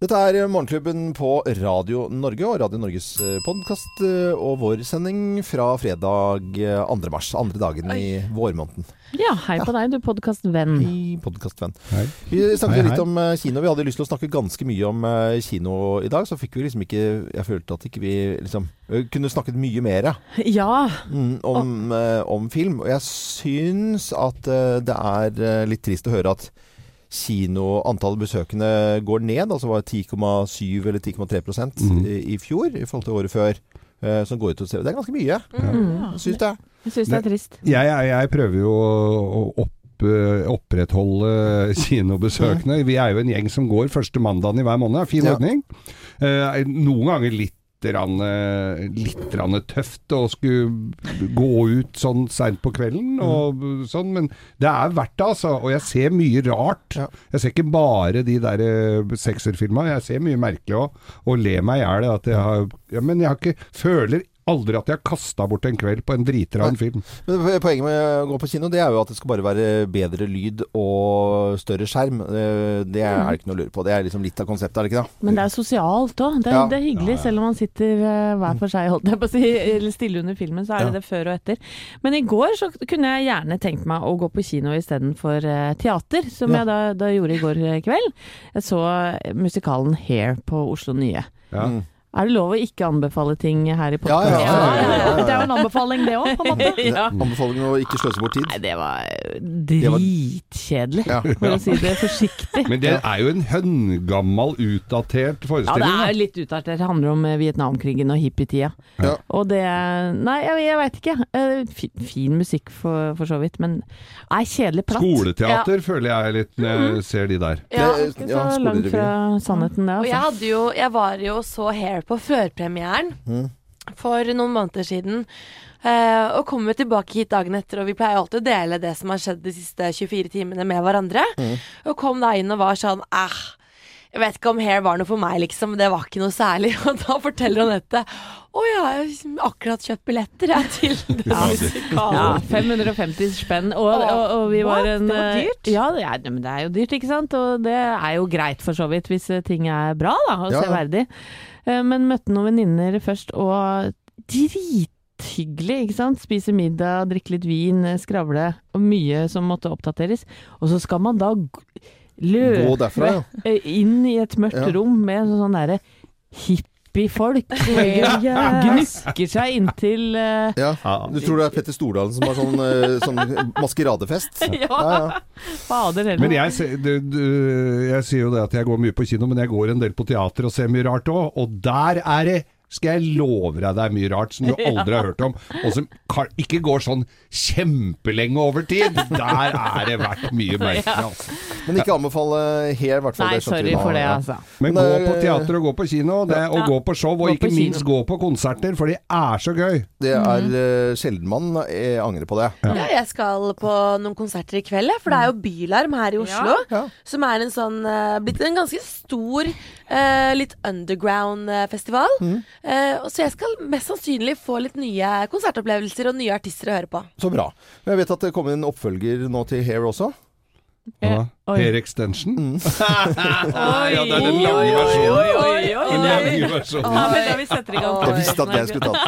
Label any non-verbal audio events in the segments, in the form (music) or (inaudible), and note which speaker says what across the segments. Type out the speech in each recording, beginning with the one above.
Speaker 1: Dette er Morgenklubben på Radio Norge og Radio Norges podkast og vår sending fra fredag 2. mars. Andre dagen i vårmåneden.
Speaker 2: Ja, hei på deg, du podkastvenn.
Speaker 1: Hei, podkastvenn. Vi snakket
Speaker 3: Hei, hei.
Speaker 1: litt om eh, kino. Vi hadde lyst til å snakke ganske mye om eh, kino i dag. Så fikk vi liksom ikke Jeg følte at ikke vi liksom eh, kunne snakket mye mer
Speaker 2: Ja,
Speaker 1: mm, om, eh, om film. Og jeg syns at eh, det er eh, litt trist å høre at kino, antallet besøkende går ned. Altså var det 10,7 eller 10,3
Speaker 3: mm.
Speaker 1: i, i fjor i forhold til året før. eh, som går ut og ser. Det er ganske mye.
Speaker 2: Mm.
Speaker 1: Jeg syns det.
Speaker 2: jeg syns det er trist.
Speaker 3: Jeg, jeg, jeg prøver jo å opp, eh, opprettholde kinobesøkene. Vi er jo en gjeng som går første mandagen i hver måned. Fin
Speaker 1: Ja.
Speaker 3: Eh, noen ganger litt litt rann tøft å skulle gå ut sånn seint på kvelden og sånn, men det er verdt det, altså. Og jeg ser mye rart. Jeg ser ikke bare de der eh, sekserfilma, jeg ser mye merkelig òg, og ler meg i hjel. at jeg har- Ja, men jeg har ikke føler aldri at jeg har kasta bort en kveld på en driter av en film.
Speaker 1: Men Poenget med å gå på kino Det er jo at det skal bare være bedre lyd og større skjerm. Eh, Det er det ikke noe å lure på. Det er liksom litt av konseptet, er det ikke det?
Speaker 2: Men det er sosialt òg. Det,
Speaker 1: Ja.
Speaker 2: det er hyggelig, selv om man sitter eh, hver for seg, holdt jeg på å si, eller stille under filmen, så er det
Speaker 1: Ja.
Speaker 2: det før og etter. Men i går så kunne jeg gjerne tenkt meg å gå på kino istedenfor uh, teater, som
Speaker 1: Ja.
Speaker 2: jeg da, da gjorde i går eh, kveld. Jeg så eh, musikalen Hair på Oslo Nye.
Speaker 3: Ja.
Speaker 1: Mm.
Speaker 2: Er det lov å ikke anbefale ting her i
Speaker 1: Ja, ja,
Speaker 2: podkasten?
Speaker 1: ja, ja, ja, ja.
Speaker 4: Det er jo en anbefaling, det òg, på en måte. (laughs)
Speaker 2: ja.
Speaker 1: Anbefaling å ikke sløse bort tid.
Speaker 2: Nei, det var
Speaker 1: var-
Speaker 2: dritkjedelig,
Speaker 1: Ja.
Speaker 2: for å si det forsiktig. (laughs)
Speaker 3: Men det er jo en høngammal, utdatert forestilling.
Speaker 2: Ja, det er litt utdatert. Det handler om eh, Vietnamkrigen og hippietida.
Speaker 1: Ja.
Speaker 2: Og det Nei, jeg, jeg veit ikke. Eh, Fin, fin musikk for, for så vidt, men nei, kjedelig platt.
Speaker 3: Skoleteater føler jeg litt når jeg ser de der.
Speaker 4: Ja.
Speaker 2: Ikke
Speaker 1: ja,
Speaker 2: så langt fra sannheten, det.
Speaker 4: Og jeg,
Speaker 2: Altså.
Speaker 4: hadde jo, jeg var jo så Hair på førpremieren
Speaker 1: Mm.
Speaker 4: for noen måneder siden. Uh, og kommer tilbake hit dagen etter, og vi pleier alltid å dele det som har skjedd de siste 24 timene med hverandre.
Speaker 1: Mm.
Speaker 4: Og kom da inn og var sånn eh, Jeg vet ikke om Hair var noe for meg, liksom. Det var ikke noe særlig. (laughs) Og da forteller Anette Å ja, jeg har akkurat kjøpt billetter jeg til (laughs) den
Speaker 3: Ja,
Speaker 4: musikalen.
Speaker 2: Ja, 550 spenn. Og, og, og vi var en
Speaker 4: Det var
Speaker 2: eh,
Speaker 4: dyrt?
Speaker 2: Ja, det er, men det er jo dyrt, ikke sant. Og det er jo greit for så vidt, hvis eh, ting er bra da, og
Speaker 1: Ja,
Speaker 2: severdig. Men møtte noen venninner først, og drithyggelig, ikke sant. Spise middag, drikke litt vin, eh, skravle, og mye som måtte oppdateres. Og så skal man da løpe
Speaker 1: Gå derfra, ja.
Speaker 2: eh, (laughs) inn i et mørkt
Speaker 1: Ja.
Speaker 2: rom med sånn derre hippiefolk folk (laughs) gnukker seg inntil uh,
Speaker 1: ja. Du tror det er Petter Stordalen som har sånn, uh, sånn maskeradefest? (laughs)
Speaker 2: Ja,
Speaker 1: ja.
Speaker 2: ja.
Speaker 3: Men jeg, du, du, jeg sier jo det at jeg går mye på kino, men jeg går en del på teater og ser mye rart òg. Og der er det skal jeg love deg det er mye rart som du (laughs) aldri har hørt om, og som ikke går sånn kjempelenge over tid. Der er det vært mye (laughs) merkelig, altså.
Speaker 1: Men ikke anbefale her, i hvert fall.
Speaker 2: Nei,
Speaker 1: det
Speaker 2: sorry for det, altså.
Speaker 3: Men
Speaker 1: Men
Speaker 3: gå
Speaker 1: er-
Speaker 3: på teater og gå på kino, det, og
Speaker 2: Ja.
Speaker 3: gå på show, og
Speaker 2: Gå
Speaker 3: ikke minst gå på konserter, for det er så gøy.
Speaker 1: Det er uh, sjelden man eh, angrer på det.
Speaker 4: Ja, jeg skal på noen konserter i kveld, for det er jo Bylarm her i Oslo.
Speaker 1: Ja.
Speaker 4: Som er en sånn eh, blitt en ganske stor, eh, litt underground-festival. Eh, så jeg skal mest sannsynlig få litt nye konsertopplevelser og nye artister å høre på.
Speaker 1: Så bra. Jeg vet at det kommer en oppfølger nå til Hair også.
Speaker 3: Ja. Hair extension.
Speaker 1: Mm. (laughs)
Speaker 3: ja, det er den lange
Speaker 2: Oi,
Speaker 3: versjonen.
Speaker 2: oi, oi, oi, (laughs)
Speaker 3: Den
Speaker 2: oi.
Speaker 3: lange versjonen.
Speaker 2: Ja, men da vi setter i gang
Speaker 1: Jeg visste at jeg skulle ta (laughs)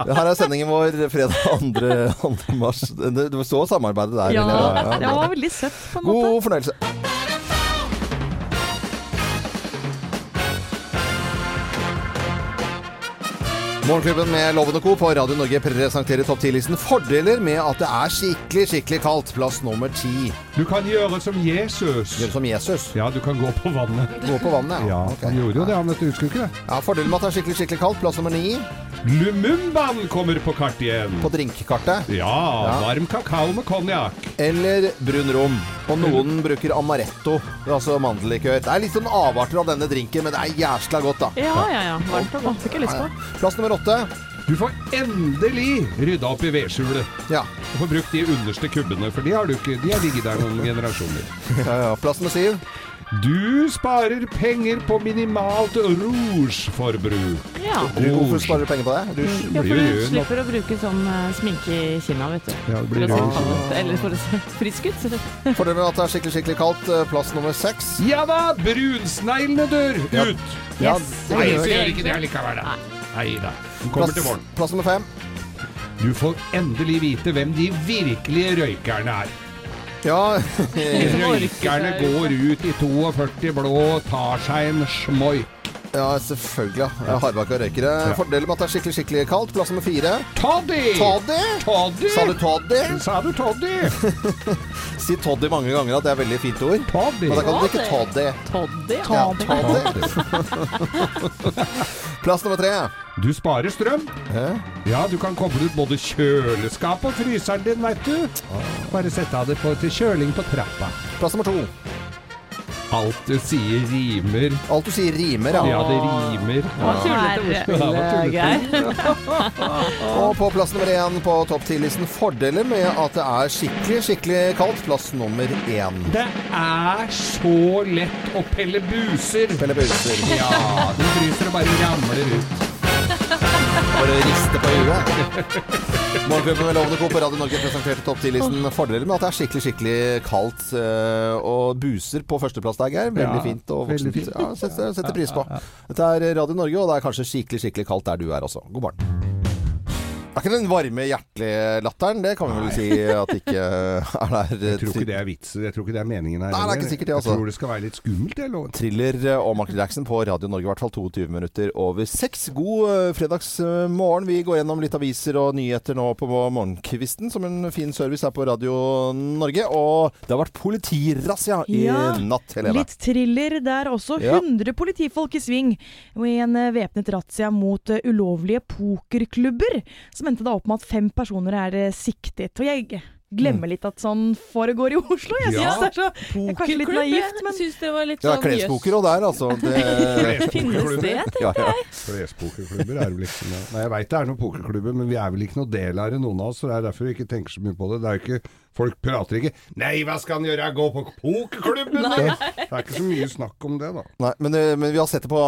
Speaker 1: den. Her er sendingen vår fredag 2. 2. mars. Det- Du så samarbeidet der.
Speaker 4: Ja, det var veldig søtt, på en måte.
Speaker 1: God fornøyelse. Morgenklubben med Loven og Co. på Radio Norge presenterer topp 10-listen fordeler med at det er skikkelig, skikkelig kaldt. Plass nummer ti.
Speaker 3: Du kan gjøre som Jesus.
Speaker 1: Gjøre som Jesus.
Speaker 3: Ja, du kan gå på vannet.
Speaker 1: Gå på vannet,
Speaker 3: Ja,
Speaker 1: Ok.
Speaker 3: han gjorde jo det, han vet du, husker ikke det?
Speaker 1: Ja, Fordelen med at det er skikkelig, skikkelig kaldt. Plass nummer ni
Speaker 3: Lumumbaen kommer på kart igjen.
Speaker 1: på drinkkartet.
Speaker 3: Ja, varm kakao med konjakk.
Speaker 1: Eller brun rom. Og noen bruker amaretto, altså mandellikør. Det er litt sånn avarter av denne drinken, men det er jævla godt, da.
Speaker 2: Ja, ja, ja. Varmt og godt. Fikk jeg lyst på.
Speaker 1: Plass nummer åtte.
Speaker 3: Du får endelig rydda opp i vedskjulet.
Speaker 1: Ja.
Speaker 3: Og får brukt de underste kubbene, for de har du ikke, de har ligget der noen generasjoner.
Speaker 1: ja, ja. Plass nummer syv.
Speaker 3: Du sparer penger på minimalt rougeforbruk.
Speaker 2: Ja.
Speaker 1: Du, hvorfor sparer du penger på det? Rouge?
Speaker 2: Ja, for du slipper å bruke sånn eh, sminke i kinna, vet du.
Speaker 3: Ja, det
Speaker 2: For
Speaker 3: blir
Speaker 2: å se ut, eller for å se frisk ut. (laughs)
Speaker 1: Fordelen med at det er skikkelig skikkelig kaldt. eh, Plass nummer seks.
Speaker 3: Ja da, brunsneglene dør
Speaker 1: Ja.
Speaker 3: ut.
Speaker 1: Ja,
Speaker 2: Yes.
Speaker 3: Nei, så
Speaker 1: det.
Speaker 3: gjør ikke det likevel, da. Nei da. Den kommer til
Speaker 1: Plass,
Speaker 3: våren.
Speaker 1: plass nummer fem.
Speaker 3: Du får endelig vite hvem de virkelige røykerne er.
Speaker 1: Ja, (laughs)
Speaker 3: Røykerne går ut i 42 blå, og tar seg en smoik.
Speaker 1: ja selvfølgelig. Ja. Hardbakka røykere. Fordelen med at det er skikkelig skikkelig kaldt. Plass nummer fire.
Speaker 3: Toddy!
Speaker 1: Toddy!
Speaker 3: Toddy!
Speaker 1: Sa du toddy?
Speaker 3: Sa du Toddy? (laughs)
Speaker 1: Si toddy mange ganger at det er veldig fint ord.
Speaker 3: Toddy.
Speaker 1: Men da kan du drikke toddy.
Speaker 2: Toddy.
Speaker 1: Ja, toddy. (laughs) Plass nummer tre.
Speaker 3: Du sparer strøm.
Speaker 1: Hæ?
Speaker 3: Ja, du kan koble ut både kjøleskap og fryseren din, veit du. Bare sette av det på, til kjøling på trappa.
Speaker 1: Plass nummer to.
Speaker 3: Alt du sier rimer.
Speaker 1: Alt du sier rimer, ja.
Speaker 3: Ja, det rimer.
Speaker 2: Hva tullete ordspill, Geir.
Speaker 1: Og på plass nummer én på topp ti-listen fordeler med at det er skikkelig, skikkelig kaldt. Plass nummer én.
Speaker 3: Det er så lett å pelle buser.
Speaker 1: Pelle Buser.
Speaker 3: Ja, du fryser og bare ramler ut.
Speaker 1: Bare riste på huet. (laughs) Morgenklubben med Lovende Co. på Radio Norge presenterte topp 10-listen fordeler med at det er skikkelig, skikkelig kaldt. eh, Og buser på førsteplass der, Geir. Veldig fint. Og voksent. Ja, setter, setter pris på. Dette er Radio Norge, og det er kanskje skikkelig, skikkelig kaldt der du er også. God morgen. Det er ikke den varme, hjertelige latteren. Det kan vi vel si at det ikke er der. (laughs)
Speaker 3: Jeg tror ikke det er vits. Jeg tror ikke det er meningen her.
Speaker 1: Nei, det er ikke sikkert det, altså.
Speaker 3: Jeg tror det skal være litt skummelt, jeg lover.
Speaker 1: Thriller eh, og Michael Jackson på Radio Norge, i hvert fall 22 minutter over seks. God eh, fredagsmorgen. Vi går gjennom litt aviser og nyheter nå på morgenkvisten, som en fin service her på Radio Norge. Og det har vært politirazzia i
Speaker 5: Ja,
Speaker 1: natt, Helene.
Speaker 5: Litt thriller der også.
Speaker 1: Ja.
Speaker 5: 100 politifolk i sving i en eh, væpnet razzia mot ulovlige pokerklubber. Som endte da opp med at fem personer er eh, siktet. Og jeg glemmer litt at sånn foregår i Oslo. Jeg
Speaker 3: Ja.
Speaker 5: synes det er så jeg er kanskje litt naivt, men
Speaker 2: syns det var litt
Speaker 1: Ja,
Speaker 2: sånn
Speaker 1: klespoker og der, altså. Det, (laughs)
Speaker 2: Finnes det,
Speaker 1: ja, ja.
Speaker 3: Klespokerklubber er vel ikke noe Nei, jeg veit det er noen pokerklubber, men vi er vel ikke noe del av det, noen av oss. Så det er derfor vi ikke tenker så mye på det. Det er jo ikke Folk prater ikke 'Nei, hva skal han gjøre? Gå på pokerklubben?' Det er ikke så mye snakk om det, da.
Speaker 1: Nei, men, eh, men vi har sett det på,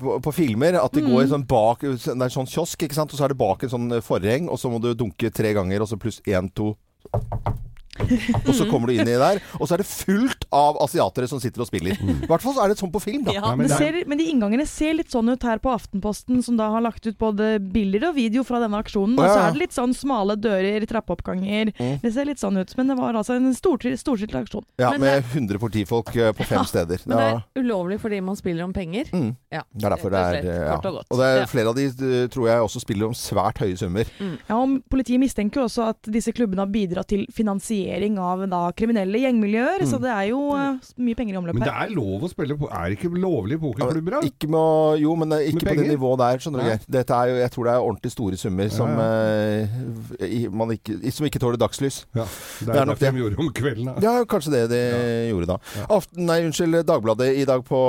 Speaker 1: på, på filmer, at det
Speaker 5: Mm.
Speaker 1: går sånn bak Det er en sånn kiosk, ikke sant? Og så er det bak en sånn forheng, og så må du dunke tre ganger, og så pluss én, to Thank you. (laughs) Og så kommer du inn i der, og så er det fullt av asiatere som sitter og spiller. I hvert fall så er det sånn på film, da.
Speaker 2: Ja.
Speaker 3: Ja, men er-
Speaker 5: ser, men de inngangene ser litt sånn ut her på Aftenposten, som da har lagt ut både bilder og video fra denne aksjonen. Og så er det litt sånn smale dører, trappeoppganger.
Speaker 1: Mm.
Speaker 5: Det ser litt sånn ut. Men det var altså en storstilt storstilt aksjon.
Speaker 1: Ja,
Speaker 2: Men
Speaker 1: med 100 politifolk eh, på fem steder.
Speaker 2: Men det er ulovlig fordi man spiller om penger.
Speaker 1: Mm.
Speaker 2: Ja.
Speaker 1: Det er derfor det er ja.
Speaker 2: og godt.
Speaker 1: Og det er flere av de tror jeg også spiller om svært høye summer.
Speaker 5: Ja, og Politiet mistenker jo også at disse klubbene har bidratt til finansiering av da, kriminelle gjengmiljøer, så det er jo eh, mye penger i omløpet.
Speaker 3: Men det er lov å spille på Er det ikke lovlige pokerklubber, da?
Speaker 1: Ikke med, jo, men eh, ikke på det nivået der. skjønner du Dette er jo, Jeg tror det er ordentlig store summer som, eh, man ikke, som ikke tåler dagslys.
Speaker 3: Ja, det
Speaker 1: Det
Speaker 3: er,
Speaker 1: er nok
Speaker 3: det de gjorde om kvelden. Da.
Speaker 1: Ja, kanskje det de gjorde da. Aften, nei, unnskyld, Dagbladet i dag på,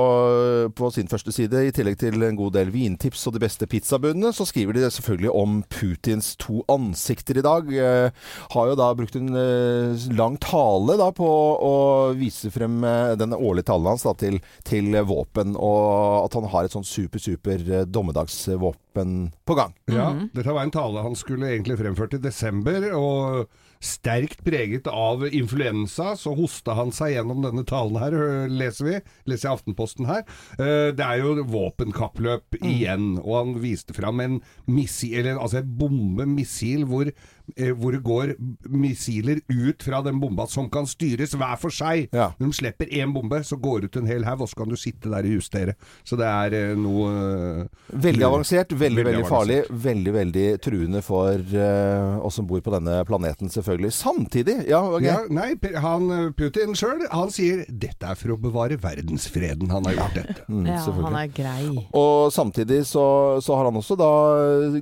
Speaker 1: på sin første side, i tillegg til en god del vintips og de beste pizzabudene, så skriver de selvfølgelig om Putins to ansikter i dag. Eh, har jo da brukt en eh, lang tale da på å vise frem denne den årlige talen hans da, til, til våpen, og at han har et sånn super, super eh, dommedagsvåpen på gang.
Speaker 3: Ja,
Speaker 2: Mhm.
Speaker 3: Dette var en tale han skulle egentlig fremført i desember, og sterkt preget av influensa, så hosta han seg gjennom denne talen her, leser vi. Leser jeg Aftenposten her. Eh, Det er jo våpenkappløp igjen, og han viste fram en missil, eller altså en bombemissil hvor, eh, hvor det går missiler ut fra den bomba som kan styres hver for seg.
Speaker 1: Ja.
Speaker 3: Når de slipper én bombe, så går det ut en hel haug, og så kan du sitte der og justere. Så det er eh, noe eh,
Speaker 1: Veldig avansert, veldig, veldig
Speaker 3: veldig
Speaker 1: farlig. Veldig, veldig truende for uh, oss som bor på denne planeten, selvfølgelig. Samtidig, ja, okay.
Speaker 3: Ja, nei, han, eh, Putin sjøl han sier dette er for å bevare verdensfreden han har gjort dette.
Speaker 1: Mm,
Speaker 2: Ja, han er grei.
Speaker 1: Og samtidig så, så har han også da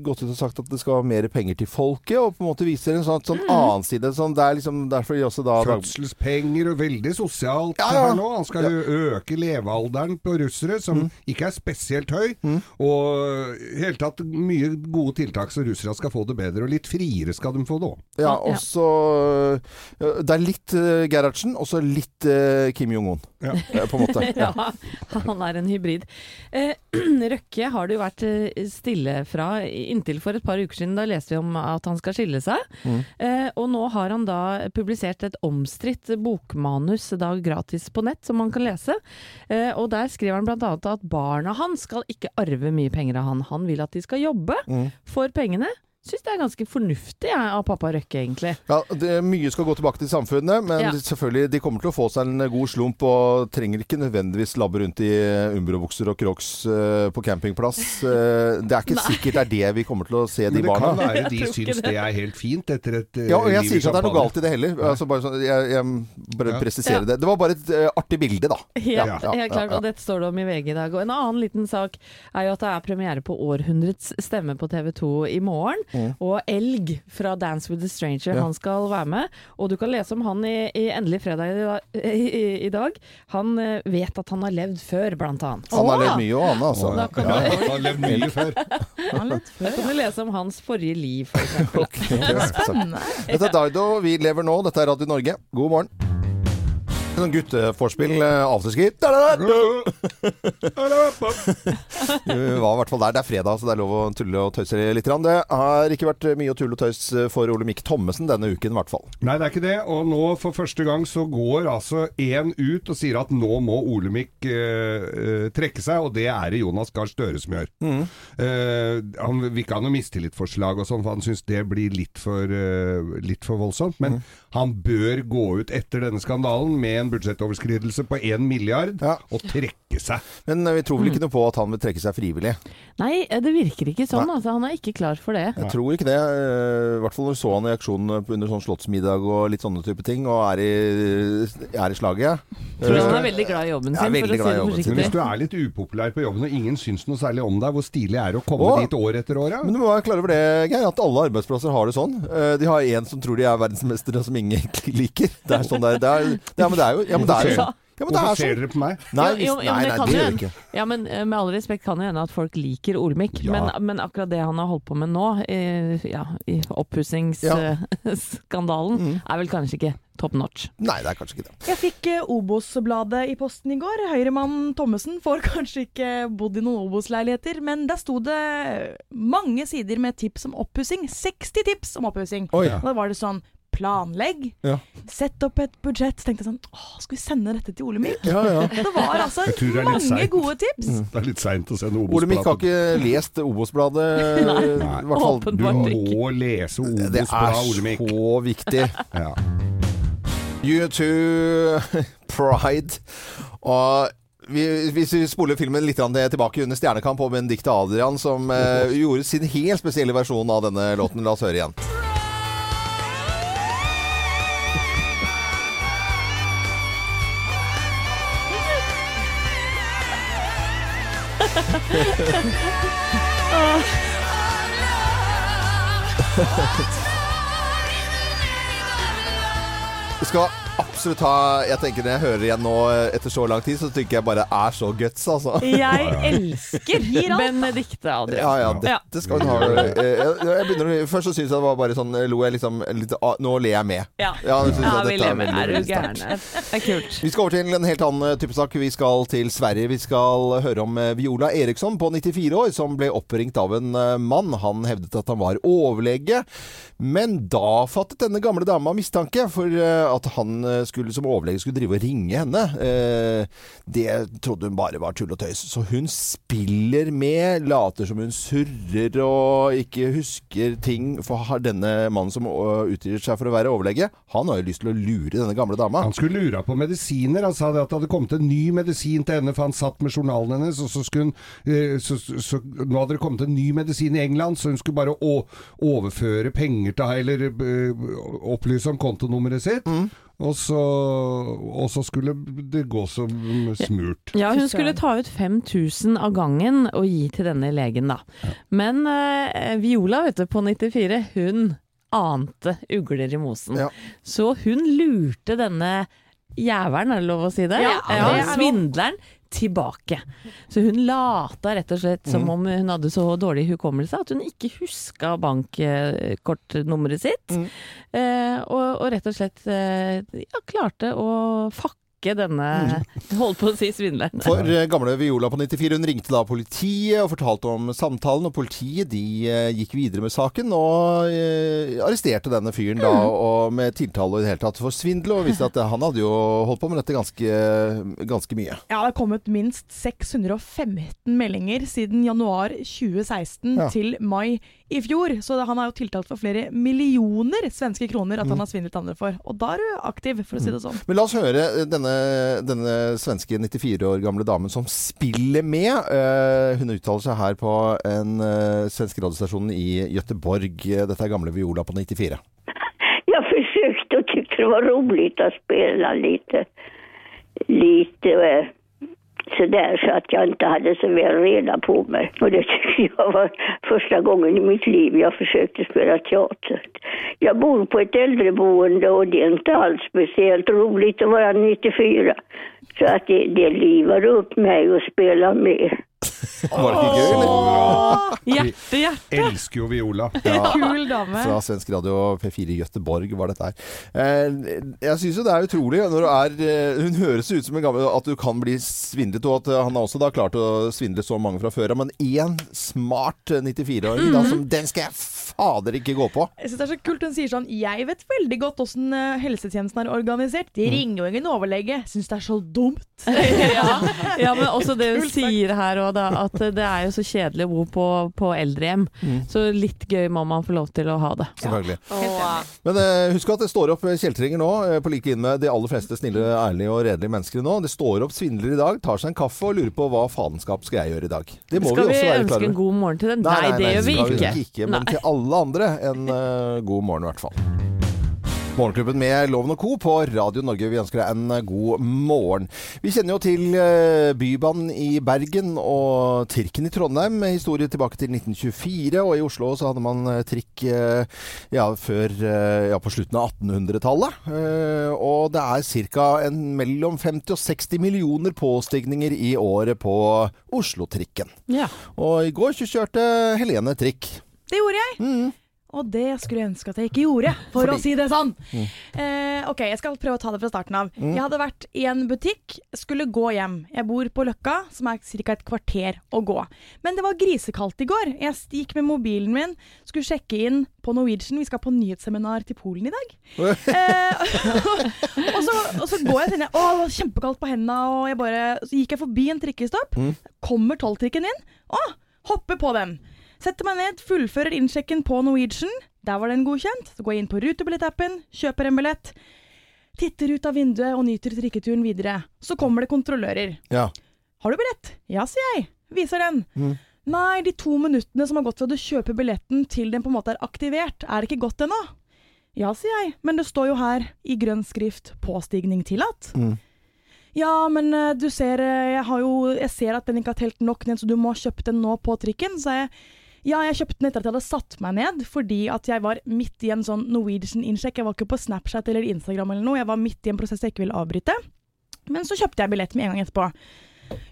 Speaker 1: gått ut og sagt at det skal være mer penger til folket, og på en måte viser en sånn, sånn annen side. Sånn, det er liksom derfor de også da
Speaker 3: Fødselspenger og veldig sosialt
Speaker 1: Ja, ja.
Speaker 3: her nå. Han skal jo øke levealderen på russere, som
Speaker 1: Mm.
Speaker 3: ikke er spesielt høy. Og i hele tatt mye gode tiltak så russere skal få det bedre, og litt friere skal de få det òg.
Speaker 1: Ja,
Speaker 2: Ja.
Speaker 1: og så Det er litt uh, Gerhardsen, og så litt uh, Kim Jong-un, (laughs)
Speaker 3: Ja.
Speaker 1: på en måte. (laughs)
Speaker 2: Ja, han er en hybrid. Eh, (clears throat) Røkke har det jo vært eh, stille fra inntil for et par uker siden. Da leste vi om at han skal skille seg.
Speaker 1: Mm.
Speaker 2: Eh, og nå har han da publisert et omstridt bokmanus da gratis på nett, som man kan lese. Eh, og der skriver han bl.a. at barna hans skal ikke arve mye penger av han. Han vil at de skal jobbe
Speaker 1: Mm.
Speaker 2: for pengene. Syns det er ganske fornuftig jeg, av pappa Røkke, egentlig.
Speaker 1: Ja, det, Mye skal gå tilbake til samfunnet, men
Speaker 2: Ja.
Speaker 1: selvfølgelig, de kommer til å få seg en god slump og trenger ikke nødvendigvis labbe rundt i umbrobukser og crocs uh, på campingplass. Uh, det er ikke (laughs) sikkert det er det vi kommer til å se de
Speaker 3: Men det kan være de syns
Speaker 2: det.
Speaker 3: det er helt fint etter et uh,
Speaker 1: Ja, og jeg sier ikke at det er noe galt i det heller. Altså, bare sånn, jeg, jeg bare
Speaker 3: Ja.
Speaker 1: presiserer
Speaker 2: Ja.
Speaker 1: det. Det var bare et eh, artig bilde, da. (laughs)
Speaker 2: Ja,
Speaker 1: Ja, ja,
Speaker 2: helt klart.
Speaker 1: ja, ja.
Speaker 2: Og dette står det om i VG i dag. Og en annen liten sak er jo at det er premiere på Århundrets stemme på TV 2 i morgen.
Speaker 1: Mm.
Speaker 2: Og Elg fra Dance with a Stranger,
Speaker 1: Ja.
Speaker 2: han skal være med. Og du kan lese om han i, i Endelig fredag i, i, i, dag. Han eh, vet at han har levd før, blant annet.
Speaker 1: Han har levd mye, og annet, altså.
Speaker 3: Ja. Ja,
Speaker 2: du-
Speaker 3: han har levd mye før.
Speaker 5: Han (laughs)
Speaker 2: Da kan du lese om hans forrige liv, for eksempel. (laughs)
Speaker 5: Spennende.
Speaker 1: Dette er Daido, vi lever nå. Dette er Radio Norge. God morgen. Sånn gutteforspill, eh, afterski. Du var i hvert fall der. Det er fredag, så det er lov å tulle og tøyse litt. Det har ikke vært mye å tulle og tøys for Olemic Thommessen denne uken, i hvert fall.
Speaker 3: Nei, det er ikke det. Og nå for første gang så går altså én ut og sier at nå må Olemic eh, eh, trekke seg, og det er det Jonas Gahr Støre som gjør.
Speaker 1: Mm.
Speaker 3: Eh, han vil ikke ha noe mistillitsforslag og sånn, for han syns det blir litt for, eh, litt for voldsomt. Men
Speaker 1: Mm.
Speaker 3: Han bør gå ut etter denne skandalen med en budsjettoverskridelse på 1 milliard
Speaker 1: Ja.
Speaker 3: og trekke seg.
Speaker 1: Men eh, vi tror vel ikke noe på at han vil trekke seg frivillig.
Speaker 2: Nei, eh, det virker ikke sånn. Altså, han er ikke klar for det.
Speaker 1: Jeg tror ikke det. eh, I hvert fall når vi så han i aksjon under sånn slottsmiddag og litt sånne type ting, og er i, er i slaget.
Speaker 2: Tror han er veldig glad i jobben
Speaker 1: er
Speaker 2: sin, for å si
Speaker 1: glad i
Speaker 2: det
Speaker 1: jobben sin.
Speaker 3: Men hvis du er litt upopulær på jobben og ingen syns noe særlig om deg, hvor stilig er det å komme
Speaker 1: Å.
Speaker 3: dit år etter år? Ja?
Speaker 1: Men du må være klar over det, Geir, at alle arbeidsplasser har det sånn. De har en som tror de er verdensmester, og som ingen egentlig liker. Det er sånn der. Det er, ja, men det er jo ja, men det er jo sånn. Ja, men
Speaker 3: Hvorfor
Speaker 1: er
Speaker 3: ser
Speaker 1: sånn.
Speaker 3: dere på meg?
Speaker 1: Nei,
Speaker 2: Jo, jo,
Speaker 1: nei,
Speaker 2: det
Speaker 1: nei, det gjør vi ikke.
Speaker 2: Ja, men eh, med all respekt kan det hende at folk liker Olemic,
Speaker 3: Ja.
Speaker 2: men, men akkurat det han har holdt på med nå, i, ja, i oppussingsskandalen,
Speaker 1: Mm.
Speaker 2: er vel kanskje ikke top notch.
Speaker 1: Nei, det er kanskje ikke det.
Speaker 5: Jeg fikk eh, Obos-bladet i posten i går. Høyremann Thommessen får (laughs) kanskje ikke bodd i noen Obos-leiligheter, men der sto det mange sider med tips om oppussing. 60 tips om oppussing.
Speaker 1: Oh,
Speaker 5: Og da var det sånn Planlegg.
Speaker 1: Ja.
Speaker 5: Sett opp et budsjett. Så tenkte jeg sånn Åh, skal vi sende dette til Olemic?
Speaker 1: Ja, ja. (laughs)
Speaker 5: Det var altså
Speaker 3: det
Speaker 5: mange
Speaker 3: sent.
Speaker 5: gode tips.
Speaker 3: Det er litt seint å sende
Speaker 1: Olemic har
Speaker 3: Obos-bladet.
Speaker 1: ikke lest Obos-bladet. (laughs)
Speaker 2: Nei.
Speaker 1: i hvert fall.
Speaker 3: Du må lese
Speaker 1: Det er
Speaker 3: Obos-bladet, Olemic.
Speaker 1: så viktig. (laughs)
Speaker 3: Ja.
Speaker 1: U2 Pride. Og vi, hvis vi spoler filmen litt grann tilbake under Stjernekamp og Benedicte Adrian, som eh, gjorde sin helt spesielle versjon av denne låten. La oss høre igjen. (laughs) Du skal absolutt ha Jeg tenker Når jeg hører igjen nå eh, etter så lang tid, så tenker jeg bare er så guts, altså.
Speaker 2: Jeg elsker Benedicte Adrian.
Speaker 1: Ja, ja, dette skal hun ha. Eh, Jeg, jeg begynner, først så syntes jeg det var bare sånn Lo jeg liksom litt Nå ler jeg med.
Speaker 2: Ja,
Speaker 1: Ja,
Speaker 2: ja vi ler
Speaker 1: med.
Speaker 2: Er du gæren? Det er kult.
Speaker 1: Vi skal over til en helt annen type sak. Vi skal til Sverige. Vi skal høre om eh, Viola Eriksson på 94 år, som ble oppringt av en eh, mann. Han hevdet at han var overlege. Men da fattet denne gamle dama mistanke for eh, at han eh, skulle, som overlege skulle drive og ringe henne. Eh, Det trodde hun bare var tull og tøys. Så hun spiller med, later som hun surrer og ikke husker ting. For har denne mannen som eh, utgir seg for å være overlege, han har jo lyst til å lure denne gamle dama.
Speaker 3: Han skulle lure på medisiner. Han sa det at det hadde kommet en ny medisin til henne, for han satt med journalen hennes, og så skulle hun så, så, Nå hadde det kommet en ny medisin i England, så hun skulle bare overføre penger til henne, eller opplyse om kontonummeret sitt. Og, så, og så skulle det gå som smurt.
Speaker 2: Ja, hun skulle ta ut 5000 av gangen og gi til denne legen, da. Men eh, Viola, vet du, på 94, hun ante ugler i mosen.
Speaker 1: Ja.
Speaker 2: Så hun lurte denne jævelen, er det lov å si det?
Speaker 5: Ja, det er.
Speaker 2: Svindleren. Tilbake. Så hun lata rett og slett som om hun hadde så dårlig hukommelse at hun ikke huska bankkortnummeret sitt.
Speaker 1: Mm.
Speaker 2: Eh, og, og rett og slett eh, ja, klarte å fakke denne Holdt på å si svindleren.
Speaker 1: For eh, gamle Viola på 94, hun ringte da politiet og fortalte om samtalen. Og politiet de eh, gikk videre med saken og eh, arresterte denne fyren da og med tiltale og i det hele tatt for svindel. Og viste at eh, han hadde jo holdt på med dette ganske, ganske mye.
Speaker 5: Ja, det har kommet minst 615 meldinger siden januar 2016
Speaker 1: Ja.
Speaker 5: til mai i fjor. Så han er jo tiltalt for flere millioner svenske kroner at han har svindlet andre for. Og da er du aktiv, for å si det sånn.
Speaker 1: Men la oss høre eh, denne, denne svenske 94 år gamle damen som spiller med. Eh, hun uttaler seg her på en uh, svensk radiostasjon i Göteborg. Dette er gamle Viola på 94.
Speaker 6: Jag försökte och tyckte det var roligt att spela lite, lite eh, sådär så att jag inte hade så väl reda på mig. Och det tycker jag var första gången i mitt liv jag försökte spela teater. Jag bor på ett äldreboende och det är inte alls speciellt roligt att vara 94. Så att det, det livar upp mig att spela med.
Speaker 1: Var det ikke gøy, eller?
Speaker 2: Hjerte, hjerte!
Speaker 3: Elsker jo Viola. (laughs)
Speaker 5: kul dame.
Speaker 1: Fra svensk radio P4 i Göteborg var dette her. Eh, jeg syns jo det er utrolig når du er eh, Hun høres ut som en gammel At du kan bli svindlet, og at eh, han har også da klart å svindle så mange fra før av. Men én smart eh, 94-åring, da, som den skal jeg fader ikke gå på.
Speaker 5: Jeg synes det er så kult Hun sier sånn Jeg vet veldig godt hvordan eh, helsetjenesten er organisert. De ringer jo ingen overlege. Syns det er så dumt. (laughs)
Speaker 2: ja, ja, men også det hun sier her òg, da. At det er jo så kjedelig å bo på, på eldrehjem. Så litt gøy må man få lov til å ha det.
Speaker 1: Selvfølgelig.
Speaker 4: Ja.
Speaker 1: Men uh, husk at det står opp kjeltringer nå, eh, på like inn med de aller fleste snille, ærlige og redelige mennesker nå. Det står opp svindlere i dag, tar seg en kaffe og lurer på hva faenskap skal jeg gjøre i dag. Det må
Speaker 2: Skal
Speaker 1: vi
Speaker 2: vi
Speaker 1: også være
Speaker 2: ønske en god morgen til dem? Nei, det gjør vi ikke.
Speaker 1: ikke men
Speaker 2: Nei.
Speaker 1: til alle andre en uh, god morgen i hvert fall. Morgenklubben med Loven og Co. på Radio Norge. Vi ønsker deg en eh, god morgen. Vi kjenner jo til eh, Bybanen i Bergen og Tirken i Trondheim. Historie tilbake til 1924. Og i Oslo så hadde man trikk ja, før, ja, på slutten av 1800-tallet. Eh, Og det er ca. mellom 50 og 60 millioner påstigninger i året på Oslo-trikken.
Speaker 2: Ja.
Speaker 1: Og i går så kjørte Helene trikk.
Speaker 5: Det gjorde jeg. Og det skulle jeg ønske at jeg ikke gjorde, for
Speaker 1: Fordi-
Speaker 5: å si det sånn. Eh, ok, jeg skal prøve å ta det fra starten av. Jeg hadde vært i en butikk, skulle gå hjem. Jeg bor på Løkka, som er ca. et kvarter å gå. Men det var grisekaldt i går. Jeg gikk med mobilen min, skulle sjekke inn på Norwegian. Vi skal på nyhetsseminar til Polen i dag. (laughs) Eh, (laughs) og, så, og så går jeg og tenker Å, det var kjempekaldt på hendene, og jeg bare Så gikk jeg forbi en trikkestopp. Kommer tolvtrikken inn. Å, hopper på den. Setter meg ned, fullfører innsjekken på Norwegian. Der var den godkjent. Så går jeg inn på rutebillettappen, kjøper en billett. Titter ut av vinduet og nyter trikketuren videre. Så kommer det kontrollører.
Speaker 1: Ja.
Speaker 5: Har du billett? Ja, sier jeg. Viser den.
Speaker 1: Mm.
Speaker 5: Nei, de to minuttene som har gått fra du kjøper billetten til den på en måte er aktivert, er ikke gått ennå. Ja, sier jeg, men det står jo her i grønn skrift 'påstigning tillatt'.
Speaker 1: Mm.
Speaker 5: Ja, men eh, du ser, eh, jeg, har jo, jeg ser at den ikke har telt nok ned, så du må ha kjøpt den nå på trikken. sa jeg, ja, jeg kjøpte den etter at jeg hadde satt meg ned, fordi at jeg var midt i en sånn Norwegian-innsjekk. Jeg var ikke på Snapchat eller Instagram eller noe, jeg var midt i en prosess jeg ikke ville avbryte. Men så kjøpte jeg billett med en gang etterpå.